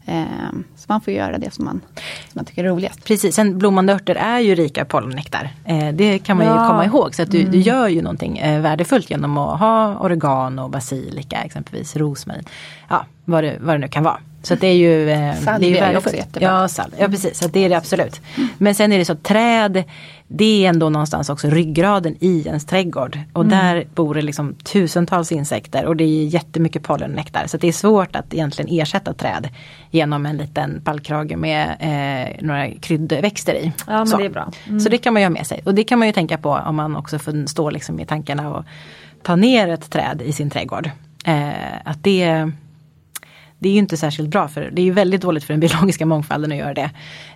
Ehm, så man får göra det som man, som man tycker är roligast. Precis, sen blommande örter är ju rika på pollennektar. Eh, det kan man ja. ju komma ihåg. Så att du, mm. du gör ju någonting eh, värdefullt genom att ha oregano, basilika exempelvis, rosmarin. Ja, vad det, vad det nu kan vara. Så det är ju, eh, Salvia är, ju också jättebra. Ja, sal ja precis, så det är det absolut. Men sen är det så träd, det är ändå någonstans också ryggraden i ens trädgård. Och mm. där bor det liksom tusentals insekter och det är jättemycket pollennektar. Så det är svårt att egentligen ersätta träd genom en liten pallkrage med eh, några kryddväxter i. Ja, men så. det är bra. Mm. Så det kan man ju ha med sig. Och det kan man ju tänka på om man också får stå liksom i tankarna och ta ner ett träd i sin trädgård. Eh, att det det är ju inte särskilt bra för det är ju väldigt dåligt för den biologiska mångfalden att göra det.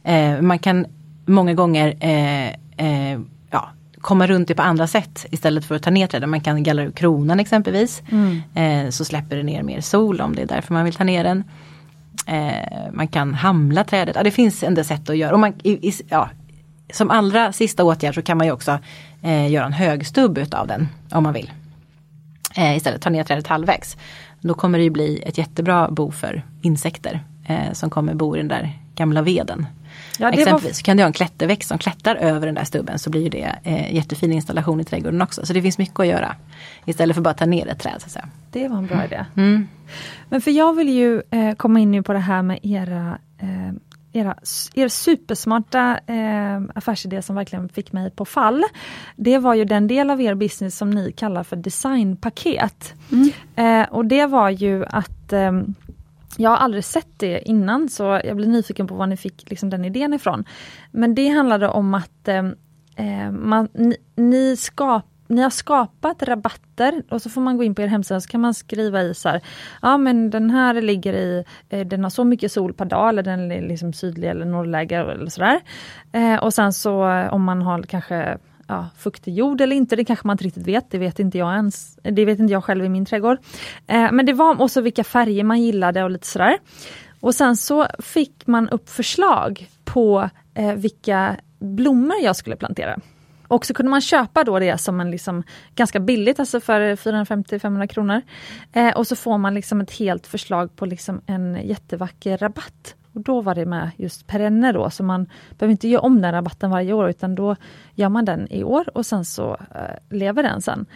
Eh, man kan många gånger eh, eh, ja, komma runt det på andra sätt istället för att ta ner träden. Man kan gallra ur kronan exempelvis. Mm. Eh, så släpper det ner mer sol om det är därför man vill ta ner den. Eh, man kan hamla trädet. Ja, det finns en del sätt att göra. Och man, i, i, ja, som allra sista åtgärd så kan man ju också eh, göra en högstubb utav den om man vill. istället ta ner trädet halvvägs. Då kommer det ju bli ett jättebra bo för insekter eh, som kommer bo i den där gamla veden. Ja, Exempelvis var... kan du ha en klätterväxt som klättrar över den där stubben så blir det eh, jättefin installation i trädgården också. Så det finns mycket att göra. Istället för bara att ta ner ett träd. Så. Det var en bra idé. Mm. Men för jag vill ju eh, komma in nu på det här med era eh, era, er supersmarta eh, affärsidé som verkligen fick mig på fall. Det var ju den del av er business som ni kallar för designpaket. Mm. Eh, och det var ju att eh, jag har aldrig sett det innan så jag blir nyfiken på var ni fick liksom, den idén ifrån. Men det handlade om att eh, eh, man, ni, ni skap, ni har skapat rabatter och så får man gå in på er hemsida så kan man skriva i så här, ja men den här ligger i, eh, den har så mycket sol per dag eller den är liksom sydlig eller norrläge eller sådär. Eh, och sen så om man har kanske ja, fuktig jord eller inte, det kanske man inte riktigt vet, det vet inte jag ens, det vet inte jag själv i min trädgård. Eh, men det var också vilka färger man gillade och lite sådär. Och sen så fick man upp förslag på eh, vilka blommor jag skulle plantera. Och så kunde man köpa då det som en liksom ganska billigt, alltså för 450-500 kronor. Eh, och så får man liksom ett helt förslag på liksom en jättevacker rabatt. Och då var det med just perenner då, så man behöver inte göra om den rabatten varje år utan då gör man den i år och sen så eh, lever den sen.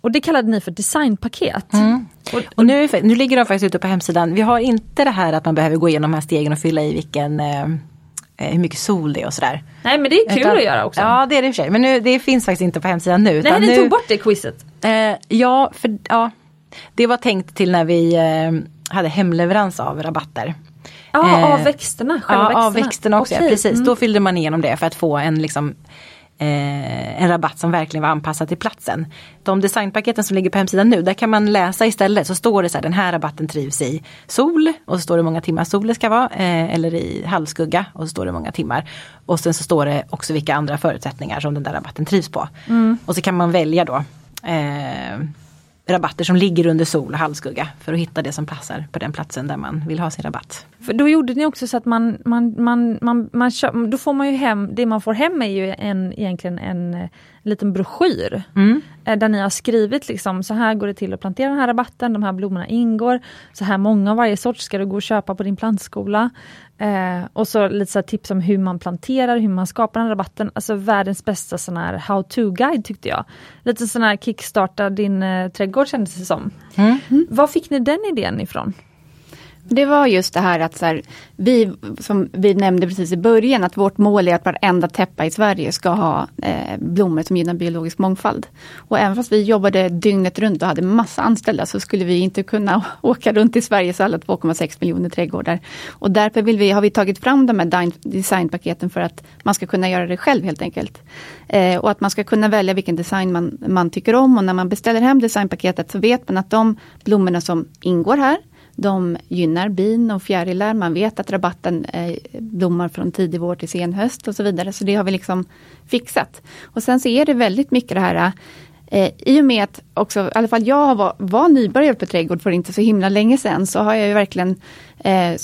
Och det kallade ni för designpaket. Mm. Och, och, nu, nu ligger de faktiskt ute på hemsidan. Vi har inte det här att man behöver gå igenom de här stegen och fylla i vilken eh, Eh, hur mycket sol det är och sådär. Nej men det är kul Utan, att göra också. Ja det är det i och för sig. Men nu, det finns faktiskt inte på hemsidan nu. Nej ni tog bort det quizet. Eh, ja, för, ja, det var tänkt till när vi eh, hade hemleverans av rabatter. Ja, eh, av växterna? ja, växterna. av växterna också. Okay. Ja, precis, mm. då fyllde man igenom det för att få en liksom eh, en rabatt som verkligen var anpassad till platsen. De designpaketen som ligger på hemsidan nu, där kan man läsa istället så står det så här, den här rabatten trivs i sol och så står det hur många timmar sol det ska vara eh, eller i halvskugga och så står det hur många timmar. Och sen så står det också vilka andra förutsättningar som den där rabatten trivs på. Mm. Och så kan man välja då eh, rabatter som ligger under sol och halvskugga för att hitta det som passar på den platsen där man vill ha sin rabatt. För då gjorde ni också så att man, man, man, man, man då får man ju hem, det man får hem är ju en, egentligen en, en liten broschyr. Mm. Eh, där ni har skrivit liksom, så här går det till att plantera den här rabatten, de här blommorna ingår. Så här många av varje sort ska du gå och köpa på din plantskola. Eh, och så lite så tips om hur man planterar, hur man skapar den rabatten. Alltså världens bästa sån här how to-guide tyckte jag. Lite sån här kickstarta din eh, trädgård kändes det som. Mm. Mm. Var fick ni den idén ifrån? Det var just det här att så här, vi, som vi nämnde precis i början, att vårt mål är att varenda täppa i Sverige ska ha eh, blommor som gynnar biologisk mångfald. Och även fast vi jobbade dygnet runt och hade massa anställda så skulle vi inte kunna åka runt i Sveriges alla 2,6 miljoner trädgårdar. Och därför vill vi, har vi tagit fram de här designpaketen för att man ska kunna göra det själv helt enkelt. Eh, och att man ska kunna välja vilken design man, man tycker om och när man beställer hem designpaketet så vet man att de blommorna som ingår här de gynnar bin och fjärilar. Man vet att rabatten eh, blommar från tidig vår till sen höst och så vidare. Så det har vi liksom fixat. Och sen så är det väldigt mycket det här eh, i och med att också, i alla fall jag var, var nybörjare på trädgård för inte så himla länge sedan, så har jag ju verkligen eh,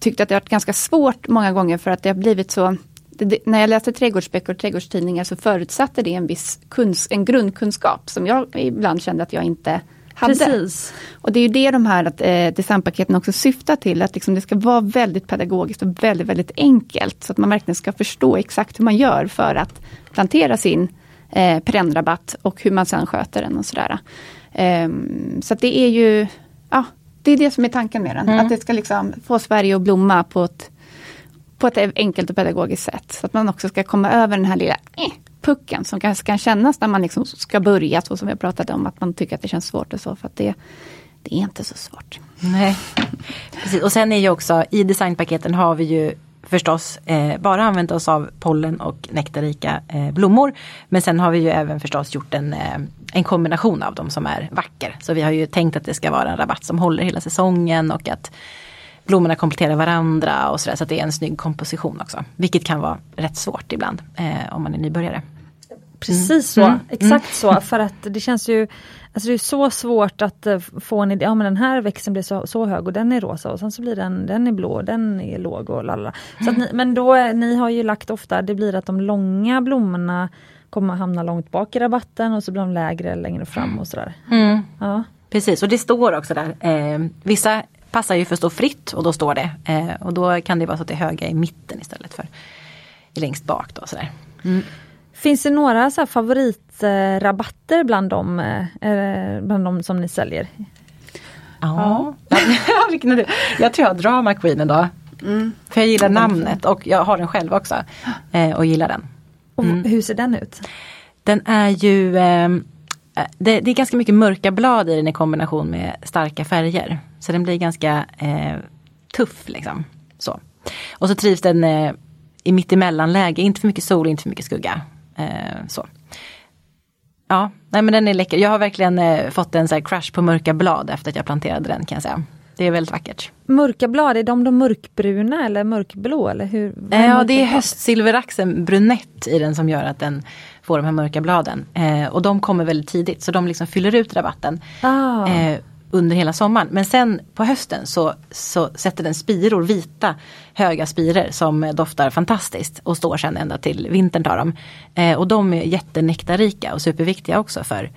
tyckt att det har varit ganska svårt många gånger för att det har blivit så det, när jag läste trädgårdsböcker och trädgårdstidningar så förutsatte det en viss kunsk, en grundkunskap som jag ibland kände att jag inte hade. Precis. Och det är ju det de här eh, designpaketen också syftar till, att liksom det ska vara väldigt pedagogiskt och väldigt, väldigt enkelt. Så att man verkligen ska förstå exakt hur man gör för att plantera sin eh, perennrabatt och hur man sen sköter den och sådär. Eh, så det är ju, ja, det är det som är tanken med den. Mm. Att det ska liksom få Sverige att blomma på ett, på ett enkelt och pedagogiskt sätt. Så att man också ska komma över den här lilla eh, pucken som kanske kan kännas när man liksom ska börja, så som jag pratade om, att man tycker att det känns svårt och så. För att det, det är inte så svårt. Nej, Precis. Och sen är ju också i designpaketen har vi ju förstås eh, bara använt oss av pollen och nektarrika eh, blommor. Men sen har vi ju även förstås gjort en, eh, en kombination av dem som är vacker. Så vi har ju tänkt att det ska vara en rabatt som håller hela säsongen och att blommorna kompletterar varandra och sådär så att det är en snygg komposition också. Vilket kan vara rätt svårt ibland eh, om man är nybörjare. Precis mm. så, mm. exakt så för att det känns ju Alltså det är så svårt att uh, få en idé, ja men den här växten blir så, så hög och den är rosa och sen så blir den, den är blå och den är låg och lalla. Så ni, men då, ni har ju lagt ofta, det blir att de långa blommorna kommer hamna långt bak i rabatten och så blir de lägre längre fram och sådär. Mm. Ja. Precis och det står också där, eh, vissa passar ju för att stå fritt och då står det. Eh, och då kan det vara så att det är höga i mitten istället för längst bak. Då, sådär. Mm. Finns det några så favoritrabatter bland dem, eh, bland dem som ni säljer? Ja, ja. jag tror jag har Drama Queen idag. Mm. För jag gillar namnet och jag har den själv också. Eh, och gillar den. Mm. Och hur ser den ut? Den är ju eh, det, det, är ganska mycket mörka blad i den i kombination med starka färger. Så den blir ganska eh, tuff liksom. Så. Och så trivs den eh, i mittemellanläge, inte för mycket sol, inte för mycket skugga. Eh, så. Ja, nej men den är läcker. Jag har verkligen eh, fått en så crush på mörka blad efter att jag planterade den kan jag säga. Det är väldigt vackert. Mörka blad, är de de mörkbruna eller mörkblå? Eller hur? Ja, det är höstsilveraxen brunett i den som gör att den får de här mörka bladen. Eh, och de kommer väldigt tidigt så de liksom fyller ut rabatten. Ah. Under hela sommaren. Men sen på hösten så, så sätter den spiror, vita höga spiror som doftar fantastiskt och står sen ända till vintern tar de. Eh, och de är jättenektarrika och superviktiga också för,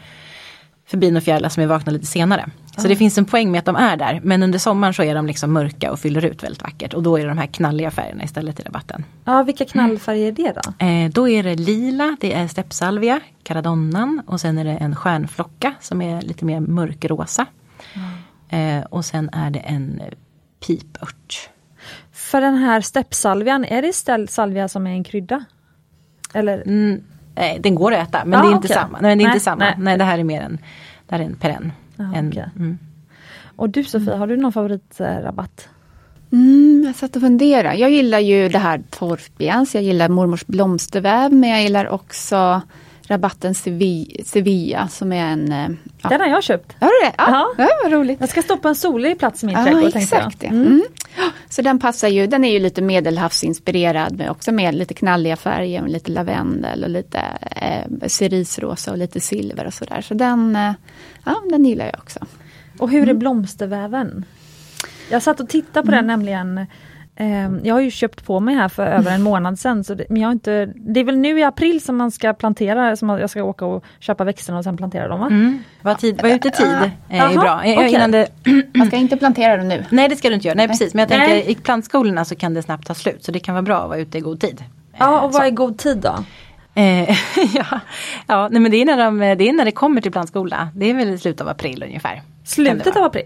för bin och fjärilar som är vakna lite senare. Så mm. det finns en poäng med att de är där. Men under sommaren så är de liksom mörka och fyller ut väldigt vackert. Och då är det de här knalliga färgerna istället i rabatten. Ja, vilka knallfärger är det då? Eh, då är det lila, det är steppsalvia, caradonnan och sen är det en stjärnflocka som är lite mer mörkrosa. Eh, och sen är det en pipört. För den här steppsalvian, är det salvia som är en krydda? Eller? Mm, nej, den går att äta men ah, det är inte okay. samma. Nej, det är nej, inte samma. Nej. nej, det här är mer en, det här är en perenn. Ah, en, okay. mm. Och du Sofia, har du någon favoritrabatt? Mm, jag satt och funderade. Jag gillar ju det här torpians, jag gillar mormors blomsterväv, men jag gillar också rabatten Sevilla, Sevilla som är en... eh, Ja. Den har jag köpt. Har du det? Ja, Ja. vad roligt. Jag ska stoppa en solig plats i min trädgård exakt. jag. Ja. Mm. Ja, Så den passar ju, den är ju lite medelhavsinspirerad men också med lite knalliga färger, och lite lavendel och lite eh, cerisrosa och lite silver och sådär. Så den, eh, ja, den gillar jag också. Och hur är Mm. blomsterväven? Jag satt och tittade på den nämligen eh, Jag har ju köpt på mig här för över en månad sedan. Så det, men jag har inte, det är väl nu i april som man ska plantera, som jag ska åka och köpa växterna och sen plantera dem va? Mm. Var, tid, var ute i tid är ju Jaha, bra. Eh. Innan det, Man ska inte plantera den nu. nej det ska du inte göra, nej precis. Men jag tänker Nej. i plantskolorna så kan det snabbt ta slut. Så det kan vara bra att vara ute i god tid. Ja, Eh, och vad är god tid då? Eh, ja, ja nej, men det är, när de, det är när det kommer till plantskola. Det är väl i slutet av april ungefär. Slutet av april?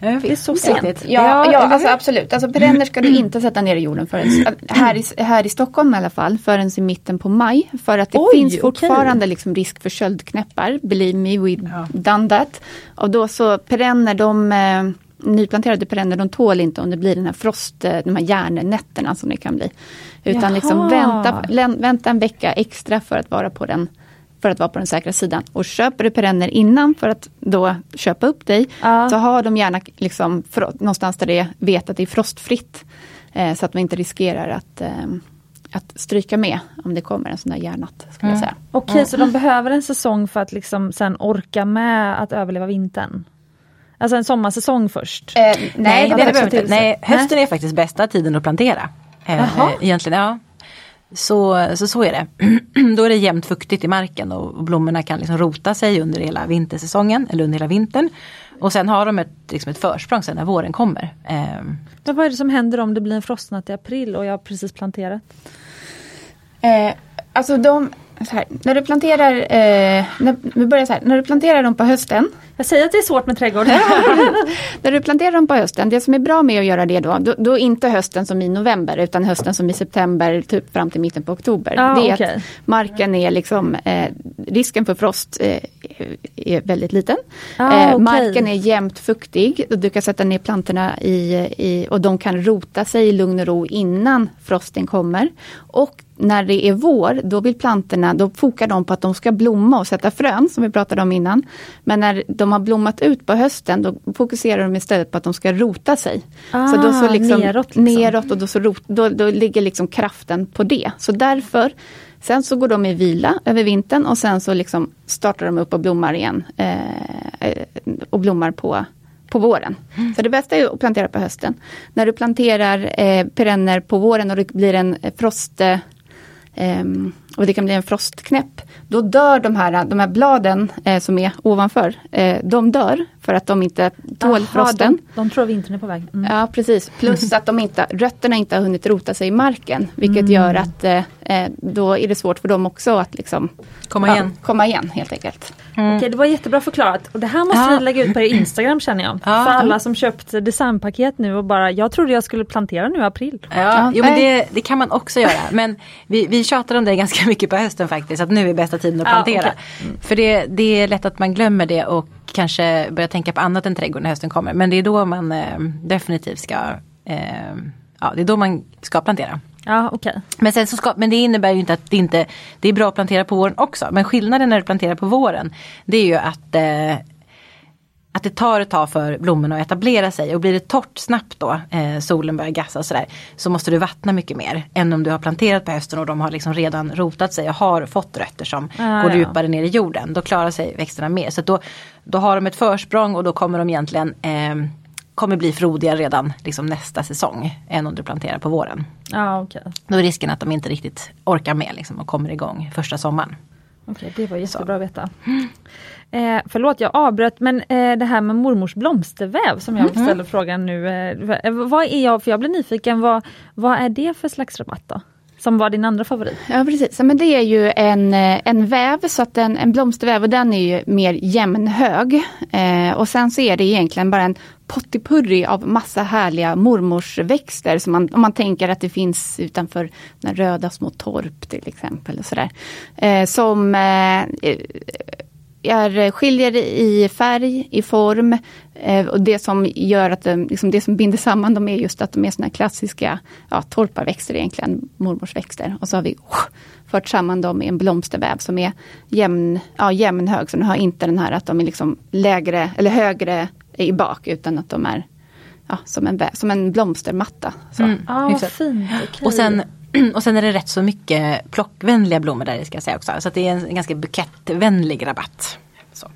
Ja, jag Det är så sent. Ja, ja eller alltså absolut. Alltså perenner ska du inte sätta ner i jorden förrän, här i, här i Stockholm i alla fall, förrän i mitten på maj. För att det Oj, finns fortfarande liksom risk för köldknäppar. Believe me, we Ja. done that. Och då så perenner, de eh, nyplanterade perenner, de tål inte om det blir den här frost, eh, de här järnnätterna som det kan bli. Utan Jaha. liksom vänta, vänta en vecka extra för att vara på den för att vara på den säkra sidan. Och köper du perenner innan för att då köpa upp dig, Ja. så har de gärna liksom fro- någonstans där det vet att det är frostfritt. Eh, så att man inte riskerar att, eh, att stryka med om det kommer en sån där järnnatt. Skulle jag säga. Okej, så de behöver en säsong för att liksom sen orka med att överleva vintern? Alltså en sommarsäsong först? Eh, nej, Nej, det det behöver behöver inte. Nej, hösten är faktiskt bästa tiden att plantera. Eh, Jaha. egentligen, ja. Så, så så är det. Då är det jämnt fuktigt i marken och blommorna kan liksom rota sig under hela vintersäsongen eller under hela vintern. Och sen har de ett, liksom ett försprång sen när våren kommer. Eh, Men vad är det som händer om det blir en frostnatt i april och jag har precis planterat? Eh, alltså de, här, när du planterar, eh, när, vi börjar så här, när du planterar dem på hösten, Jag säger att det är svårt med trädgård. När du planterar dem på hösten, det som är bra med att göra det då, då, då inte hösten som i november utan hösten som i september typ fram till mitten på oktober. Ja, det är okej. att marken är liksom, eh, risken för frost eh, är väldigt liten. Ah, eh, okej. Marken är jämnt fuktig och du kan sätta ner plantorna i, i, och de kan rota sig i lugn och ro innan frosten kommer. Och när det är vår, då vill plantorna, då fokar de på att de ska blomma och sätta frön, som vi pratade om innan. Men när de har blommat ut på hösten, då fokuserar de istället på att de ska rota sig. så då så Ah, liksom, neråt liksom. neråt och då, så rot, då, då ligger liksom kraften på det. Så därför, sen så går de i vila över vintern och sen så liksom startar de upp och blommar igen. Eh, eh, och blommar på på våren. Mm. Så det bästa är att plantera på hösten. När du planterar eh, perenner på våren och det blir en eh, frost eh, ehm, och det kan bli en frostknäpp. Då dör de här, de här bladen eh, som är ovanför, eh, de dör för att de inte tål Aha, frosten. De, de tror vintern är på väg. Mm. Ja precis, plus att de inte, rötterna inte har hunnit rota sig i marken. Vilket Mm. gör att eh, eh, då är det svårt för dem också att liksom, komma ja, igen. komma igen helt enkelt. Okej, det var jättebra förklarat. Och det här måste Ja. vi lägga ut på er Instagram känner jag. Ja. För alla som köpt designpaket nu och bara, jag trodde jag skulle plantera nu i april. Ja, jo, men det, det kan man också göra. Men vi, vi tjatar om det ganska mycket på hösten faktiskt. Att nu är bästa tiden att Ja, plantera. okej. För det, det är lätt att man glömmer det och kanske börjar tänka på annat än trädgård när hösten kommer. Men det är då man eh, definitivt ska eh, Ja, det är då man ska plantera. Ja, okej. Men, sen så ska, men det innebär ju inte att det inte Det är bra att plantera på våren också. Men skillnaden när du planterar på våren Det är ju att eh, Att det tar ett tag för blommorna att etablera sig och blir det torrt snabbt då eh, Solen börjar gassa och sådär Så måste du vattna mycket mer Än om du har planterat på hösten och de har liksom redan rotat sig och har fått rötter som Ah, går ja. djupare ner i jorden. Då klarar sig växterna mer. Så då, då har de ett försprång och då kommer de egentligen eh, Kommer bli frodiga redan liksom nästa säsong än om du planterar på våren. Ja, okej. Då är risken att de inte riktigt orkar med liksom, och kommer igång första sommaren. Okej, det var jättebra att veta. Eh, förlåt, jag avbröt, men eh, det här med mormors blomsterväv som jag ställer frågan nu. Eh, v- vad är jag, för jag blir nyfiken, vad, vad är det för slags rabatt då? Som var din andra favorit? Ja precis, Ja, men det är ju en, eh, en väv, så att en, en blomsterväv och den är ju mer jämnhög. Eh, och sen så är det egentligen bara en pottipurri av massa härliga mormorsväxter. Som man, om man tänker att det finns utanför den röda små torp till exempel. Och sådär. Eh, som eh, är, skiljer i färg, i form. Eh, och det som gör att de, liksom det som binder samman dem är just att de är såna klassiska ja, torparväxter egentligen, mormors växter. Och så har vi oh, fört samman dem i en blomsterväv som är jämn, ja, jämnhög. Så de har inte den här att de är liksom lägre eller högre i bak utan att de är ja, som, en, som en blomstermatta. Så. Mm. Ah, fint. Okay. Och sen och sen är det rätt så mycket plockvänliga blommor där ska jag säga också. Så det är en ganska bukettvänlig rabatt. Så.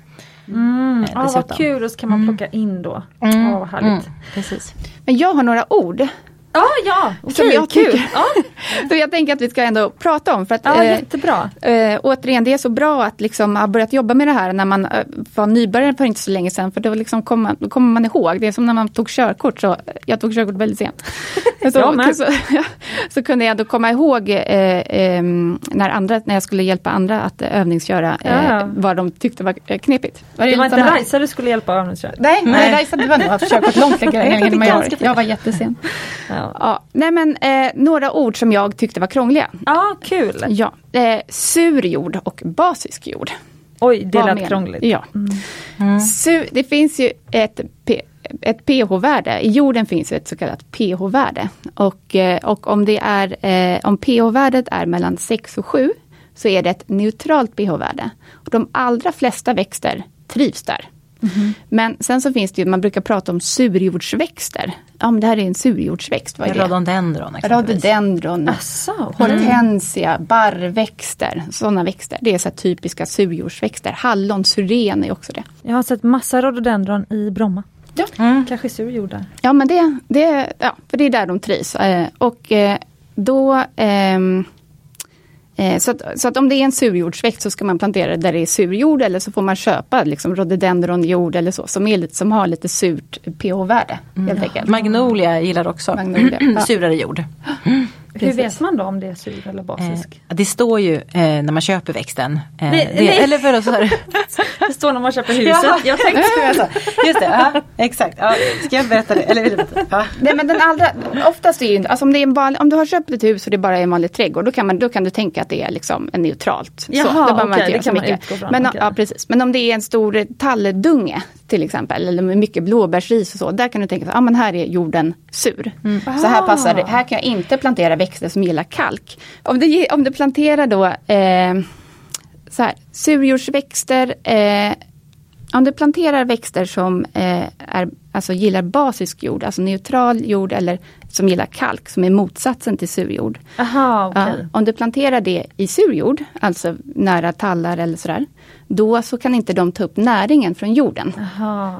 Mm. Ah, vad kul, och så kan man mm. plocka in då. Mm. Oh, härligt. Mm. Precis. Men jag har några ord Ah, ja, okej, okay, kul. Ja. så jag tänker att vi ska ändå prata om. För att, ja, eh, jättebra. Eh, återigen, det är så bra att liksom ha börjat jobba med det här när man eh, var nybörjare för inte så länge sedan. För då, liksom kom då kommer man ihåg. Det är som när man tog körkort. Så, jag tog körkort väldigt sent. så, så, så, kunde jag då komma ihåg eh, eh, när, andra, när jag skulle hjälpa andra att övningsköra eh, vad de tyckte var knepigt. Var det, det var inte Rajsa du skulle hjälpa att övningsköra? Nej, nej. Rajsa du var nog körkort långt längre än jag. Jag var jättesen. Ja. Ja. Nej men eh, några ord som jag tyckte var krångliga. Ja, kul. Ja, eh, sur jord och basisk jord. Oj, det lät krångligt. Ja. Mm. Mm. Sur, det finns ju ett, ett pH-värde. I jorden finns ett så kallat pH-värde. Och, eh, och om, det är, eh, om pH-värdet är mellan 6 och 7 så är det ett neutralt pH-värde. De allra flesta växter trivs där. Mm. Men sen så finns det ju, man brukar prata om surjordsväxter. Ja men det här är en surjordsväxt. Vad är det? Rhododendron. Rhododendron, Asså, hortensia, barrväxter. Sådana växter. Det är så typiska surjordsväxter. Hallon, syren är också det. Jag har sett massa rhododendron i Bromma. Ja. Mm. Kanske surjord där. Ja men det, det, ja, för det är där de trivs. Eh, och eh, då ehm, Eh, så att, så att, om det är en surjordsväxt så ska man plantera där det är surjord eller så får man köpa liksom rhododendronjord eller så som, är lite, som har lite surt pH-värde. Mm. Magnolia gillar också Magnolia. surare jord. Hur vet man då om det är sur eller basisk? Eh, det står ju eh, när man köper växten. Eh, nej, det, nej. Eller för så det står när man köper huset. Ja. Jag tänkte Just det, ja, exakt. Ja, ska jag berätta det? Eller, ja. Nej men den allra, oftast är ju, alltså om, det är en van, om du har köpt ett hus och det bara är en vanlig trädgård, då kan, man, då kan du tänka att det är liksom en neutralt. Jaha, så, okay, det kan man utgå från. Men, okay. ja, precis. men om det är en stor talldunge till exempel, eller med mycket blåbärsris och så, där kan du tänka att ah, här är jorden sur. Mm. Så här passar det, här kan jag inte plantera växter som gillar kalk. Om du, om du planterar då eh, så här, surjordsväxter, eh, om du planterar växter som eh, är, alltså gillar basisk jord, alltså neutral jord eller som gillar kalk, som är motsatsen till surjord. Aha, okay. ja, om du planterar det i surjord, alltså nära tallar eller sådär, då så kan inte de ta upp näringen från jorden.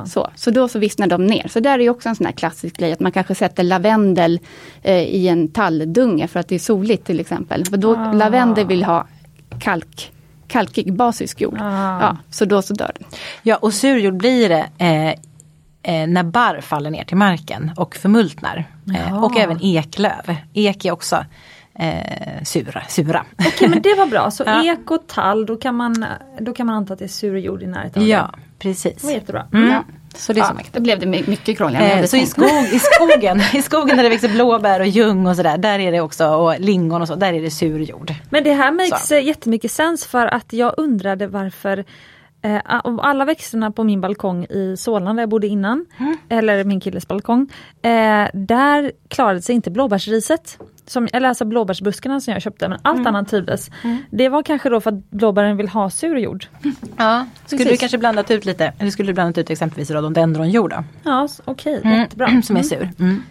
Så, så då så vissnar de ner. Så där är också en sån här klassisk grej, att man kanske sätter lavendel eh, i en talldunge för att det är soligt till exempel. För då ah. lavendel vill ha kalk kalkig basisk jord. Ah. Ja, så då så dör den. Ja och surjord blir det eh, eh, när barr faller ner till marken och förmultnar. Eh, och även eklöv. Ek är också eh, sura. sura. Okej okay, men det var bra, så ja. ek och tall då kan, man, då kan man anta att det är sur jord i närheten? Ja precis. Det var jättebra. Mm. Ja. Så det är ja, så då blev det mycket krångligare. Eh, så i, skog, i, skogen, i skogen där det växer blåbär och ljung och sådär, där är det också, och lingon och så, där är det sur jord. Men det här makes så. jättemycket sens för att jag undrade varför Eh, av alla växterna på min balkong i Solna där jag bodde innan, mm. eller min killes balkong, eh, där klarade sig inte blåbärsriset. Som, eller alltså blåbärsbuskarna som jag köpte, men allt mm. annat trivdes. Mm. Det var kanske då för att blåbären vill ha sur jord. Ja, skulle Precis. du kanske blandat ut lite, eller skulle du blandat ut exempelvis rhododendronjord då? Ja, okej, okay, jättebra. Som är mm. sur. Mm.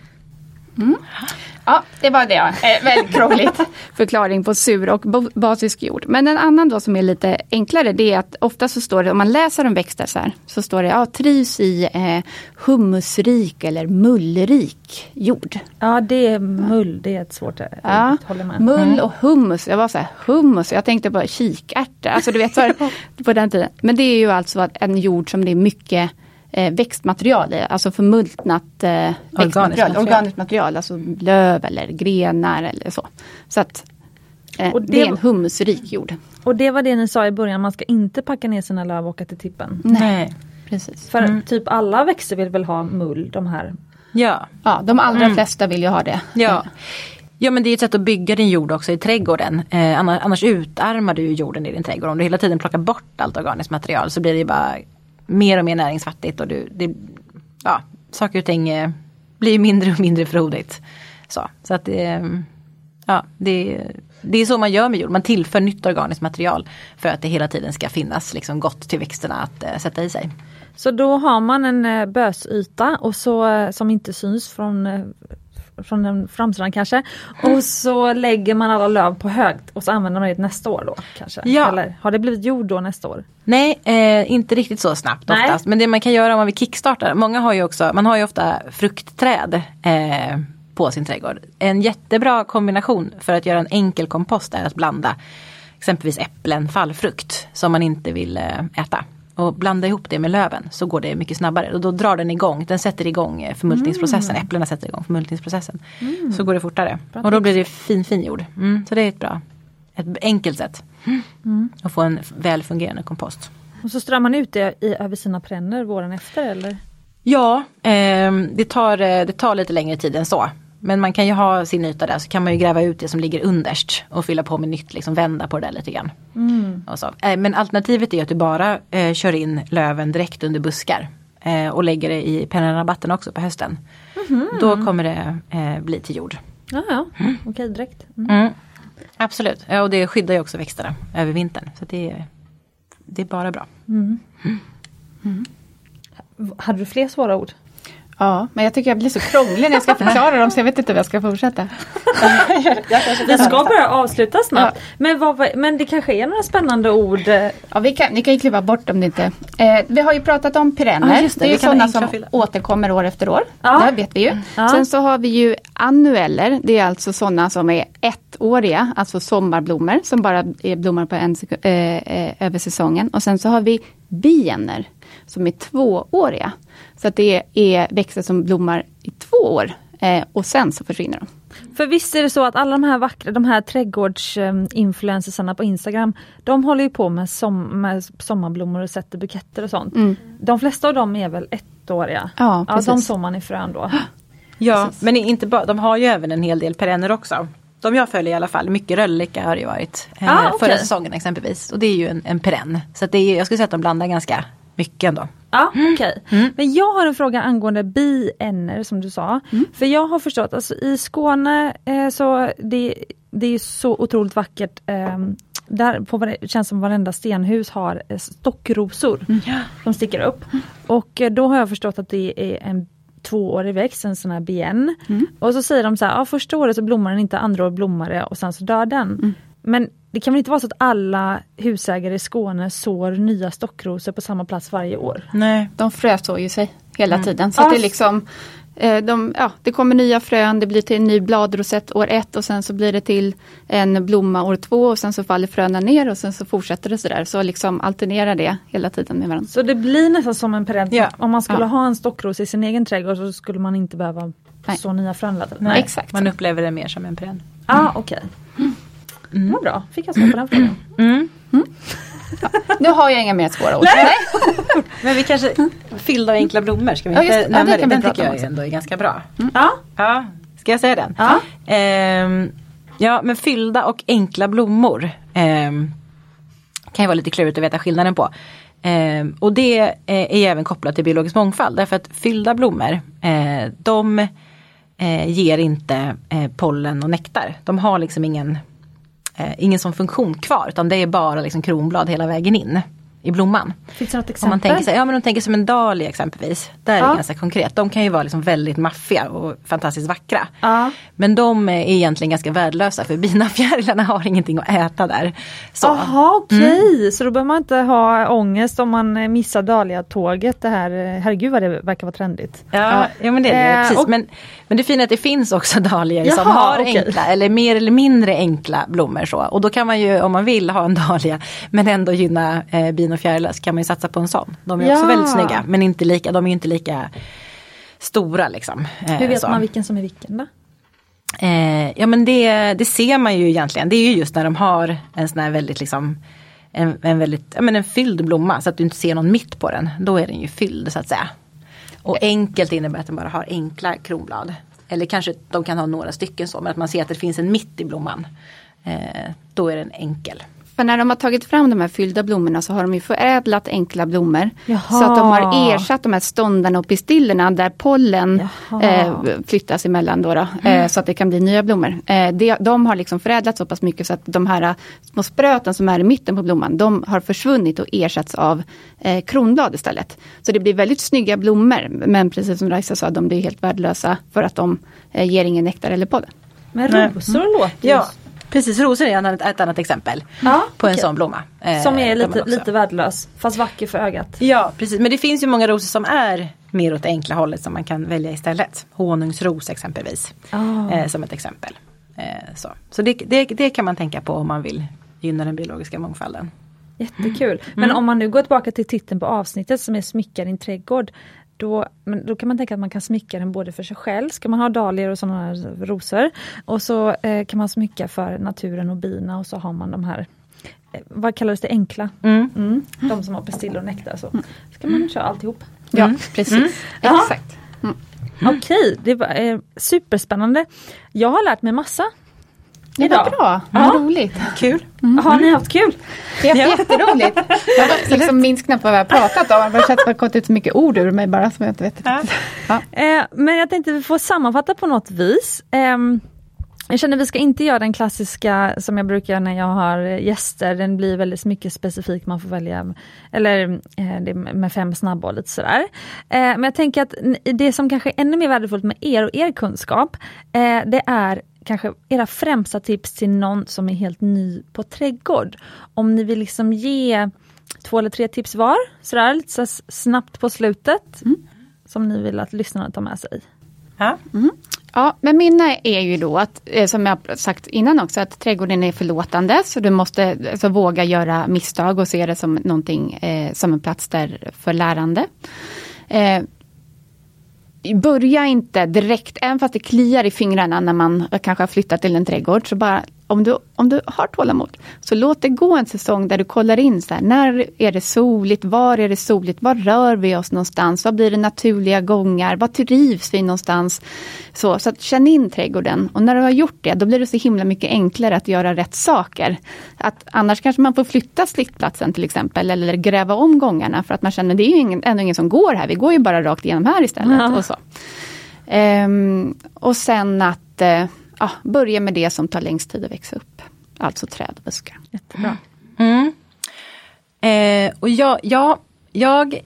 Mm. Ja, det var det. Eh, väldigt krångligt förklaring på sur och basisk jord. Men en annan då som är lite enklare det är att ofta så står det, om man läser om växter så här, så står det ja, trivs i eh, humusrik eller mullrik jord. Ja, det är mull, det är ett svårt ord. Ja, mull mm. och hummus. Jag var så här, hummus, jag tänkte på kikärtor. Alltså du vet, så på den tiden. Men det är ju alltså en jord som det är mycket eh, växtmaterial alltså förmultnat eh, växtmaterial, organiskt material, alltså löv eller grenar eller så. Så att eh, det, det, är en humusrik jord. Och det var det ni sa i början, man ska inte packa ner sina löv och åka till tippen? Nej, precis. För mm. typ alla växter vill väl ha mull, de här? Ja, ja de allra mm. flesta vill ju ha det. Ja. Ja men det är ett sätt att bygga din jord också i trädgården. Eh, annars, annars utarmar du jorden i din trädgård. Om du hela tiden plockar bort allt organiskt material så blir det bara mer och mer näringsfattigt och du, det, ja, saker och ting eh, blir mindre och mindre frodigt. Så, så att det, ja, det, det är så man gör med jord. Man tillför nytt organiskt material för att det hela tiden ska finnas liksom gott till växterna att eh, sätta i sig. Så då har man en eh, bösyta och så, eh, som inte syns från från den framsidan kanske. Och så lägger man alla löv på högt och så använder man det nästa år då kanske? Ja. Eller har det blivit jord då nästa år? Nej, eh, inte riktigt så snabbt Nej. oftast. Men det man kan göra om man vill kickstarta, många har ju också, man har ju ofta fruktträd eh, på sin trädgård. En jättebra kombination för att göra en enkel kompost är att blanda exempelvis äpplen, fallfrukt som man inte vill eh, äta. Och blanda ihop det med löven så går det mycket snabbare och då drar den igång, den sätter igång eh, förmultningsprocessen, äpplena sätter igång förmultningsprocessen. Så går det fortare. Bra och då blir det fin fin jord. Mm, så det är ett bra, ett enkelt sätt att få en väl fungerande kompost. Och så strör man ut det i, över sina perenner våren efter eller? Ja, ehm, det, tar, eh, det tar lite längre tid än så. Men man kan ju ha sin yta där så kan man ju gräva ut det som ligger underst och fylla på med nytt, liksom vända på det där lite grann. Och så. Eh, Men alternativet är att du bara eh, kör in löven direkt under buskar. Eh, och lägger det i pennarabatten också på hösten. Då kommer det eh, bli till jord. Ja, ja. okej direkt. Mm. Mm. Absolut, ja, och det skyddar ju också växterna över vintern. Så det är, det är bara bra. Hade du fler svåra ord? Ja, men jag tycker jag blir så krånglig när jag ska förklara dem så jag vet inte om jag ska fortsätta. Vi ska börja avsluta snabbt. Men, vad, men det kanske är några spännande ord? Ja, vi kan, ni kan ju kliva bort om det inte... Eh, vi har ju pratat om perenner. Ja, just det, det är ju sådana som fylla. återkommer år efter år. Ja. Det vet vi ju. Ja. Sen så har vi ju annueller. Det är alltså sådana som är ettåriga, alltså sommarblommor som bara är blommar på en eh, eh, över säsongen. Och sen så har vi bienner som är tvååriga. Så att det är växter som blommar i två år eh, och sen så försvinner de. För visst är det så att alla de här vackra, de här trädgårdsinfluencersarna på Instagram, de håller ju på med, som, med sommarblommor och sätter buketter och sånt. De flesta av dem är väl ettåriga? Ja, ja de precis. sår man i frön då. Ja, men inte bara, de har ju även en hel del perenner också. De jag följer i alla fall, mycket röllika har det ju varit. Eh, Ah, okej. Förra säsongen exempelvis. Och det är ju en, en perenn. Så att det är, jag skulle säga att de blandar ganska mycket ändå. Ja, okej. Men jag har en fråga angående bienner som du sa. För jag har förstått, alltså i Skåne eh, så det, det är så otroligt vackert. Eh, där på vare, känns som varenda stenhus har eh, stockrosor som sticker upp. Och eh, då har jag förstått att det är en tvåårig växt, en sån här bien. Och så säger de så här, ja, första året så blommar den inte, andra året blommar det och sen så dör den. Men det kan väl inte vara så att alla husägare i Skåne sår nya stockrosor på samma plats varje år? Nej. De frösår ju sig hela tiden. Så det är liksom eh, de, ja, det kommer nya frön, det blir till en ny bladrosett år ett och sen så blir det till en blomma år två och sen så faller fröna ner och sen så fortsätter det sådär. Så liksom alternerar det hela tiden med varandra. Så det blir nästan som en perenn. Ja. Om man skulle Ja. ha en stockros i sin egen trädgård så skulle man inte behöva Nej. så nya frön. tiden. Nej, Exakt. Man upplever det mer som en perenn. Ah, okej. Det var bra, fick jag svar på den frågan. Mm. Nu har jag inga mer svåra ord. Men vi kanske, fyllda av enkla blommor, ska vi Ja, inte just det. Ja, nämna det det? kan vi Den tycker jag också. ändå är ganska bra. Ja, Ja, ska jag säga den? Ja. Ehm, ja, men fyllda och enkla blommor ehm, kan ju vara lite klurigt att veta skillnaden på. Ehm, och det eh, är ju även kopplat till biologisk mångfald därför att fyllda blommor eh, de eh, ger inte eh, pollen och nektar. De har liksom ingen, eh, ingen sån funktion kvar utan det är bara liksom kronblad hela vägen in i blomman. finns det något Om exempel? man tänker sig, ja men de tänker som en dahlia exempelvis. Där är Ja. det ganska konkret. De kan ju vara liksom väldigt maffiga och fantastiskt vackra. Ja. Men de är egentligen ganska värdelösa för bina fjärilarna har ingenting att äta där. Jaha okej, Mm. så då behöver man inte ha ångest om man missar Dahlia-tåget. Det här, herregud vad det verkar vara trendigt. Ja, ja men det är det. Eh, Precis. och- Men, men det fina är att det finns också dahlior som har okej. enkla eller mer eller mindre enkla blommor. Så. Och då kan man ju om man vill ha en dahlia men ändå gynna eh, bin och fjärilar så kan man ju satsa på en sån. De är också Ja. väldigt snygga men inte lika, de är inte lika stora liksom. Eh, Hur vet så. man vilken som är vilken då? Eh, ja men det, det ser man ju egentligen. Det är ju just när de har en sån här väldigt liksom en, en väldigt, ja men en fylld blomma så att du inte ser någon mitt på den. Då är den ju fylld så att säga. Och enkelt innebär att den bara har enkla kronblad. Eller kanske de kan ha några stycken så men att man ser att det finns en mitt i blomman. Eh, då är den enkel. För när de har tagit fram de här fyllda blommorna så har de ju förädlat enkla blommor. Jaha. Så att de har ersatt de här ståndarna och pistillerna där pollen eh, flyttas emellan. Då, då eh, så att det kan bli nya blommor. Eh, de, de har liksom förädlat så pass mycket så att de här eh, små spröten som är i mitten på blomman, de har försvunnit och ersatts av eh, kronblad istället. Så det blir väldigt snygga blommor. Men precis som Raisa sa, de blir helt värdelösa för att de eh, ger ingen nektar eller pollen. Men rosor låter ju Ja, precis. Rosor är ett annat, ett annat exempel Ja, på en okej. sån blomma. eh, Som är lite, lite värdelös, fast vacker för ögat. Ja, precis. Men det finns ju många rosor som är mer åt det enkla hållet som man kan välja istället. Honungsros exempelvis. Ah. Eh, som ett exempel. Eh, så så det, det, det kan man tänka på om man vill gynna den biologiska mångfalden. Jättekul. Men om man nu går tillbaka till titeln på avsnittet som är Smycka din trädgård. Då, men då kan man tänka att man kan smycka den både för sig själv, ska man ha dahlior och sådana här rosor. Och så eh, kan man smycka för naturen och bina och så har man de här eh, vad kallades det, enkla? Mm. De som har pestiller och nektar. Så ska man köra alltihop. Ja, Mm. precis. Ja. Exakt. Okej, det var eh, superspännande. Jag har lärt mig massa. Det var bra, Ja. vad roligt. Kul! Har ni haft kul? Det är jätteroligt. Jag liksom minns knappt vad vi har pratat om. Det att har gått ut så mycket ord ur mig bara som jag inte vet. Eh, men jag tänkte vi får sammanfatta på något vis. Ehm, jag känner vi ska inte göra den klassiska som jag brukar göra när jag har gäster. Den blir väldigt mycket specifik, man får välja eller eh, med fem snabba och lite sådär. Eh, men jag tänker att det som kanske är ännu mer värdefullt med er och er kunskap, eh, det är kanske era främsta tips till någon som är helt ny på trädgård. Om ni vill liksom ge två eller tre tips var, sådär lite så snabbt på slutet. Som ni vill att lyssnarna tar med sig. Ja. Ja, men mina är ju då att, eh, som jag har sagt innan också, att trädgården är förlåtande. Så du måste alltså, våga göra misstag och se det som någonting, eh, som en plats där för lärande. Eh, börja inte direkt, även fast det kliar i fingrarna när man kanske har flyttat till en trädgård. Så bara, om du, om du har tålamod, så låt det gå en säsong där du kollar in så här, när är det soligt, var är det soligt, var rör vi oss någonstans, vad blir det naturliga gångar, var trivs vi någonstans. Så, så att känn in trädgården och när du har gjort det, då blir det så himla mycket enklare att göra rätt saker. Att annars kanske man får flytta slittplatsen till exempel, eller gräva om gångarna för att man känner det är ju ingen, ändå ingen som går här, vi går ju bara rakt igenom här istället. Ja. Och, så. Ehm, och sen att eh, ja, börja med det som tar längst tid att växa upp. Alltså träd och buskar. Jättebra. Mm. Eh, och jag, ja, jag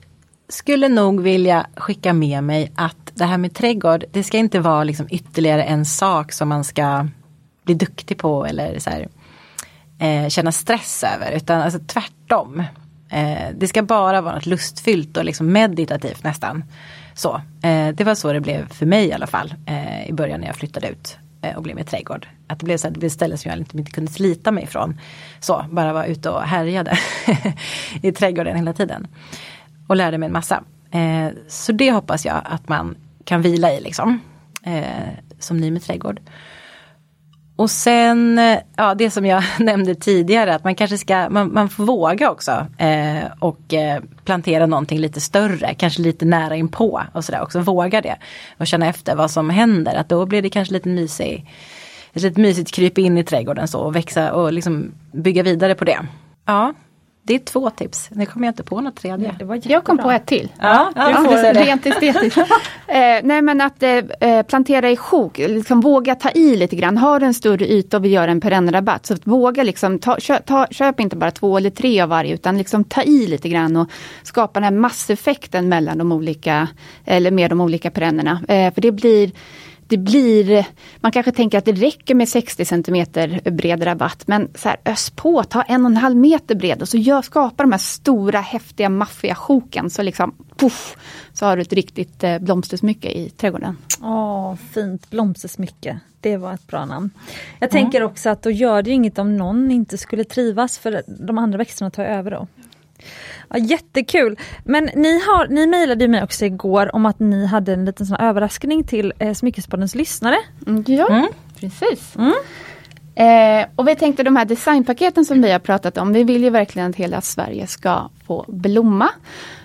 skulle nog vilja skicka med mig att det här med trädgård, det ska inte vara liksom ytterligare en sak som man ska bli duktig på eller så här, eh, känna stress över. Utan alltså tvärtom. Eh, det ska bara vara något lustfyllt och liksom meditativt nästan. Så, eh, det var så det blev för mig i alla fall eh, i början när jag flyttade ut Eh, och blev med trädgård. Att det blev, så här, det blev som jag inte, inte kunde slita mig ifrån. Så, bara var ute och härjade i trädgården hela tiden. Och lärde mig en massa. Eh, så det hoppas jag att man kan vila i liksom. Eh, som ny med trädgård. Och sen, eh, ja det som jag nämnde tidigare, att man kanske ska, man, man får våga också. Eh, och eh, plantera någonting lite större, kanske lite nära inpå och sådär också. Våga det. Och känna efter vad som händer, att då blir det kanske lite mysig, ett lite mysigt kryp in i trädgården så och växa och liksom bygga vidare på det. Ja, det är två tips. Nu kommer jag inte på något tredje. Det var Jag kom på ett till. Ja, du Ja, får det är det. rent estetiskt. eh, nej men att eh, eh, plantera i sjok, liksom våga ta i lite grann. Har du en större yta och vill göra en perennrabatt, så att våga liksom, ta, kö, ta, köp inte bara två eller tre av varje, utan liksom ta i lite grann och skapa den här masseffekten mellan de olika, eller med de olika perennerna. Eh, för det blir det blir, man kanske tänker att det räcker med 60 cm bred rabatt, men så här, ös på, ta en och en halv meter bred och så gör, skapa de här stora häftiga maffiga sjoken så liksom, puff, så har du ett riktigt eh, blomstersmycke i trädgården. Åh, fint blomstersmycke. Det var ett bra namn. Jag tänker också att då gör det inget om någon inte skulle trivas för de andra växterna tar över då. Ja, jättekul! Men ni, har, ni mejlade mig också igår om att ni hade en liten sån överraskning till eh, Smyckespoddens lyssnare. Ja, Mm. precis. Eh, och vi tänkte de här designpaketen som vi har pratat om, vi vill ju verkligen att hela Sverige ska få blomma.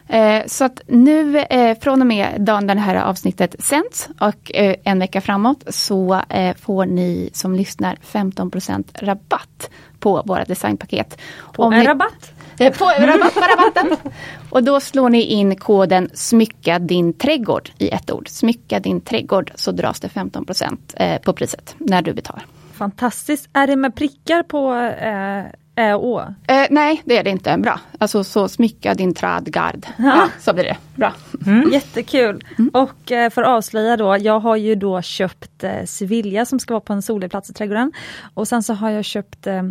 Eh, så att nu eh, från och med dagen det här avsnittet sänds och eh, en vecka framåt så eh, får ni som lyssnar 15% rabatt på våra designpaket. På en ni, rabatt? Eh, på rabatt rabatten! och då slår ni in koden smycka din trädgård i ett ord. Smycka din trädgård så dras det 15 eh, på priset när du betalar. Fantastiskt. Är det med prickar på eh, Ä och Å? Eh, nej, det är det inte. Bra. Alltså så smycka din trädgård. Ja, så blir det. Bra. Mm. Jättekul. Mm. Och eh, för att avslöja då, jag har ju då köpt eh, Sevilla som ska vara på en solig plats i trädgården. Och sen så har jag köpt eh,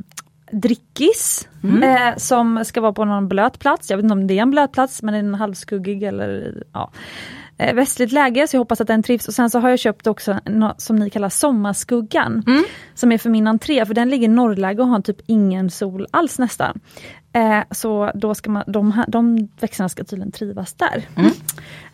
Drickis mm. eh, som ska vara på någon blöt plats. Jag vet inte om det är en blöt plats men är halvskuggig eller ja. Eh, västligt läge så jag hoppas att den trivs. Och sen så har jag köpt också något som ni kallar sommarskuggan. Mm. Som är för min entré för den ligger i norrläge och har typ ingen sol alls nästan. Eh, så då ska man, de, de växterna ska tydligen trivas där. Mm.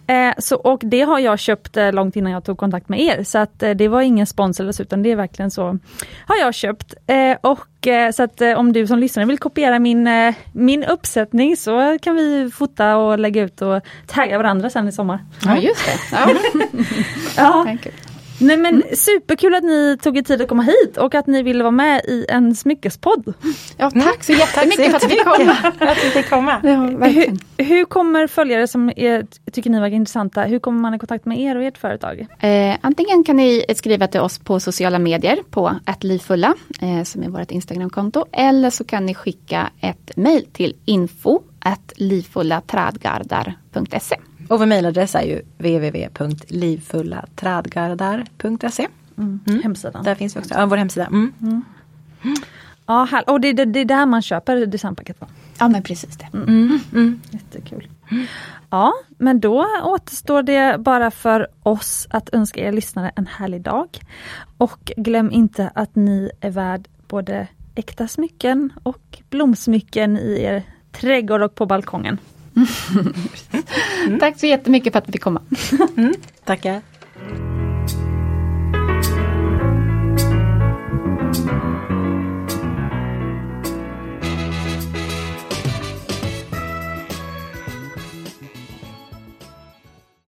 Eh, så, och det har jag köpt eh, långt innan jag tog kontakt med er. Så att eh, det var ingen sponsor utan det är verkligen så har jag köpt. Eh, och eh, så att om du som lyssnare vill kopiera min, min uppsättning så kan vi fota och lägga ut och tagga varandra sen i sommar. Ja just det. Ja. ja. Nej men mm. superkul att ni tog er tid att komma hit och att ni ville vara med i en smyckespodd. Ja tack så jättemycket för att vi fick komma. att vi fick komma. Ja, hur, hur, kommer följare som är, tycker ni verkar intressanta, hur kommer man i kontakt med er och ert företag? Eh, antingen kan ni skriva till oss på sociala medier på attlivfulla eh, som är vårt Instagramkonto eller så kan ni skicka ett mail till info livfullaträdgardar.se. Och vår mejladress är ju www.livfullaträdgardar.se. Mm. Mm. Hemsidan. Där finns vi också, ja, vår hemsida. Mm. Mm. Ja, här, och det, det, det är där man köper designpaket va? Ja men precis det. Mm. Mm. mm. Jättekul. Ja, men då återstår det bara för oss att önska er lyssnare en härlig dag. Och glöm inte att ni är värd både äkta smycken och blomsmycken i er trädgård och på balkongen. Mm. Tack så jättemycket för att vi fick komma. Mm. Tackar.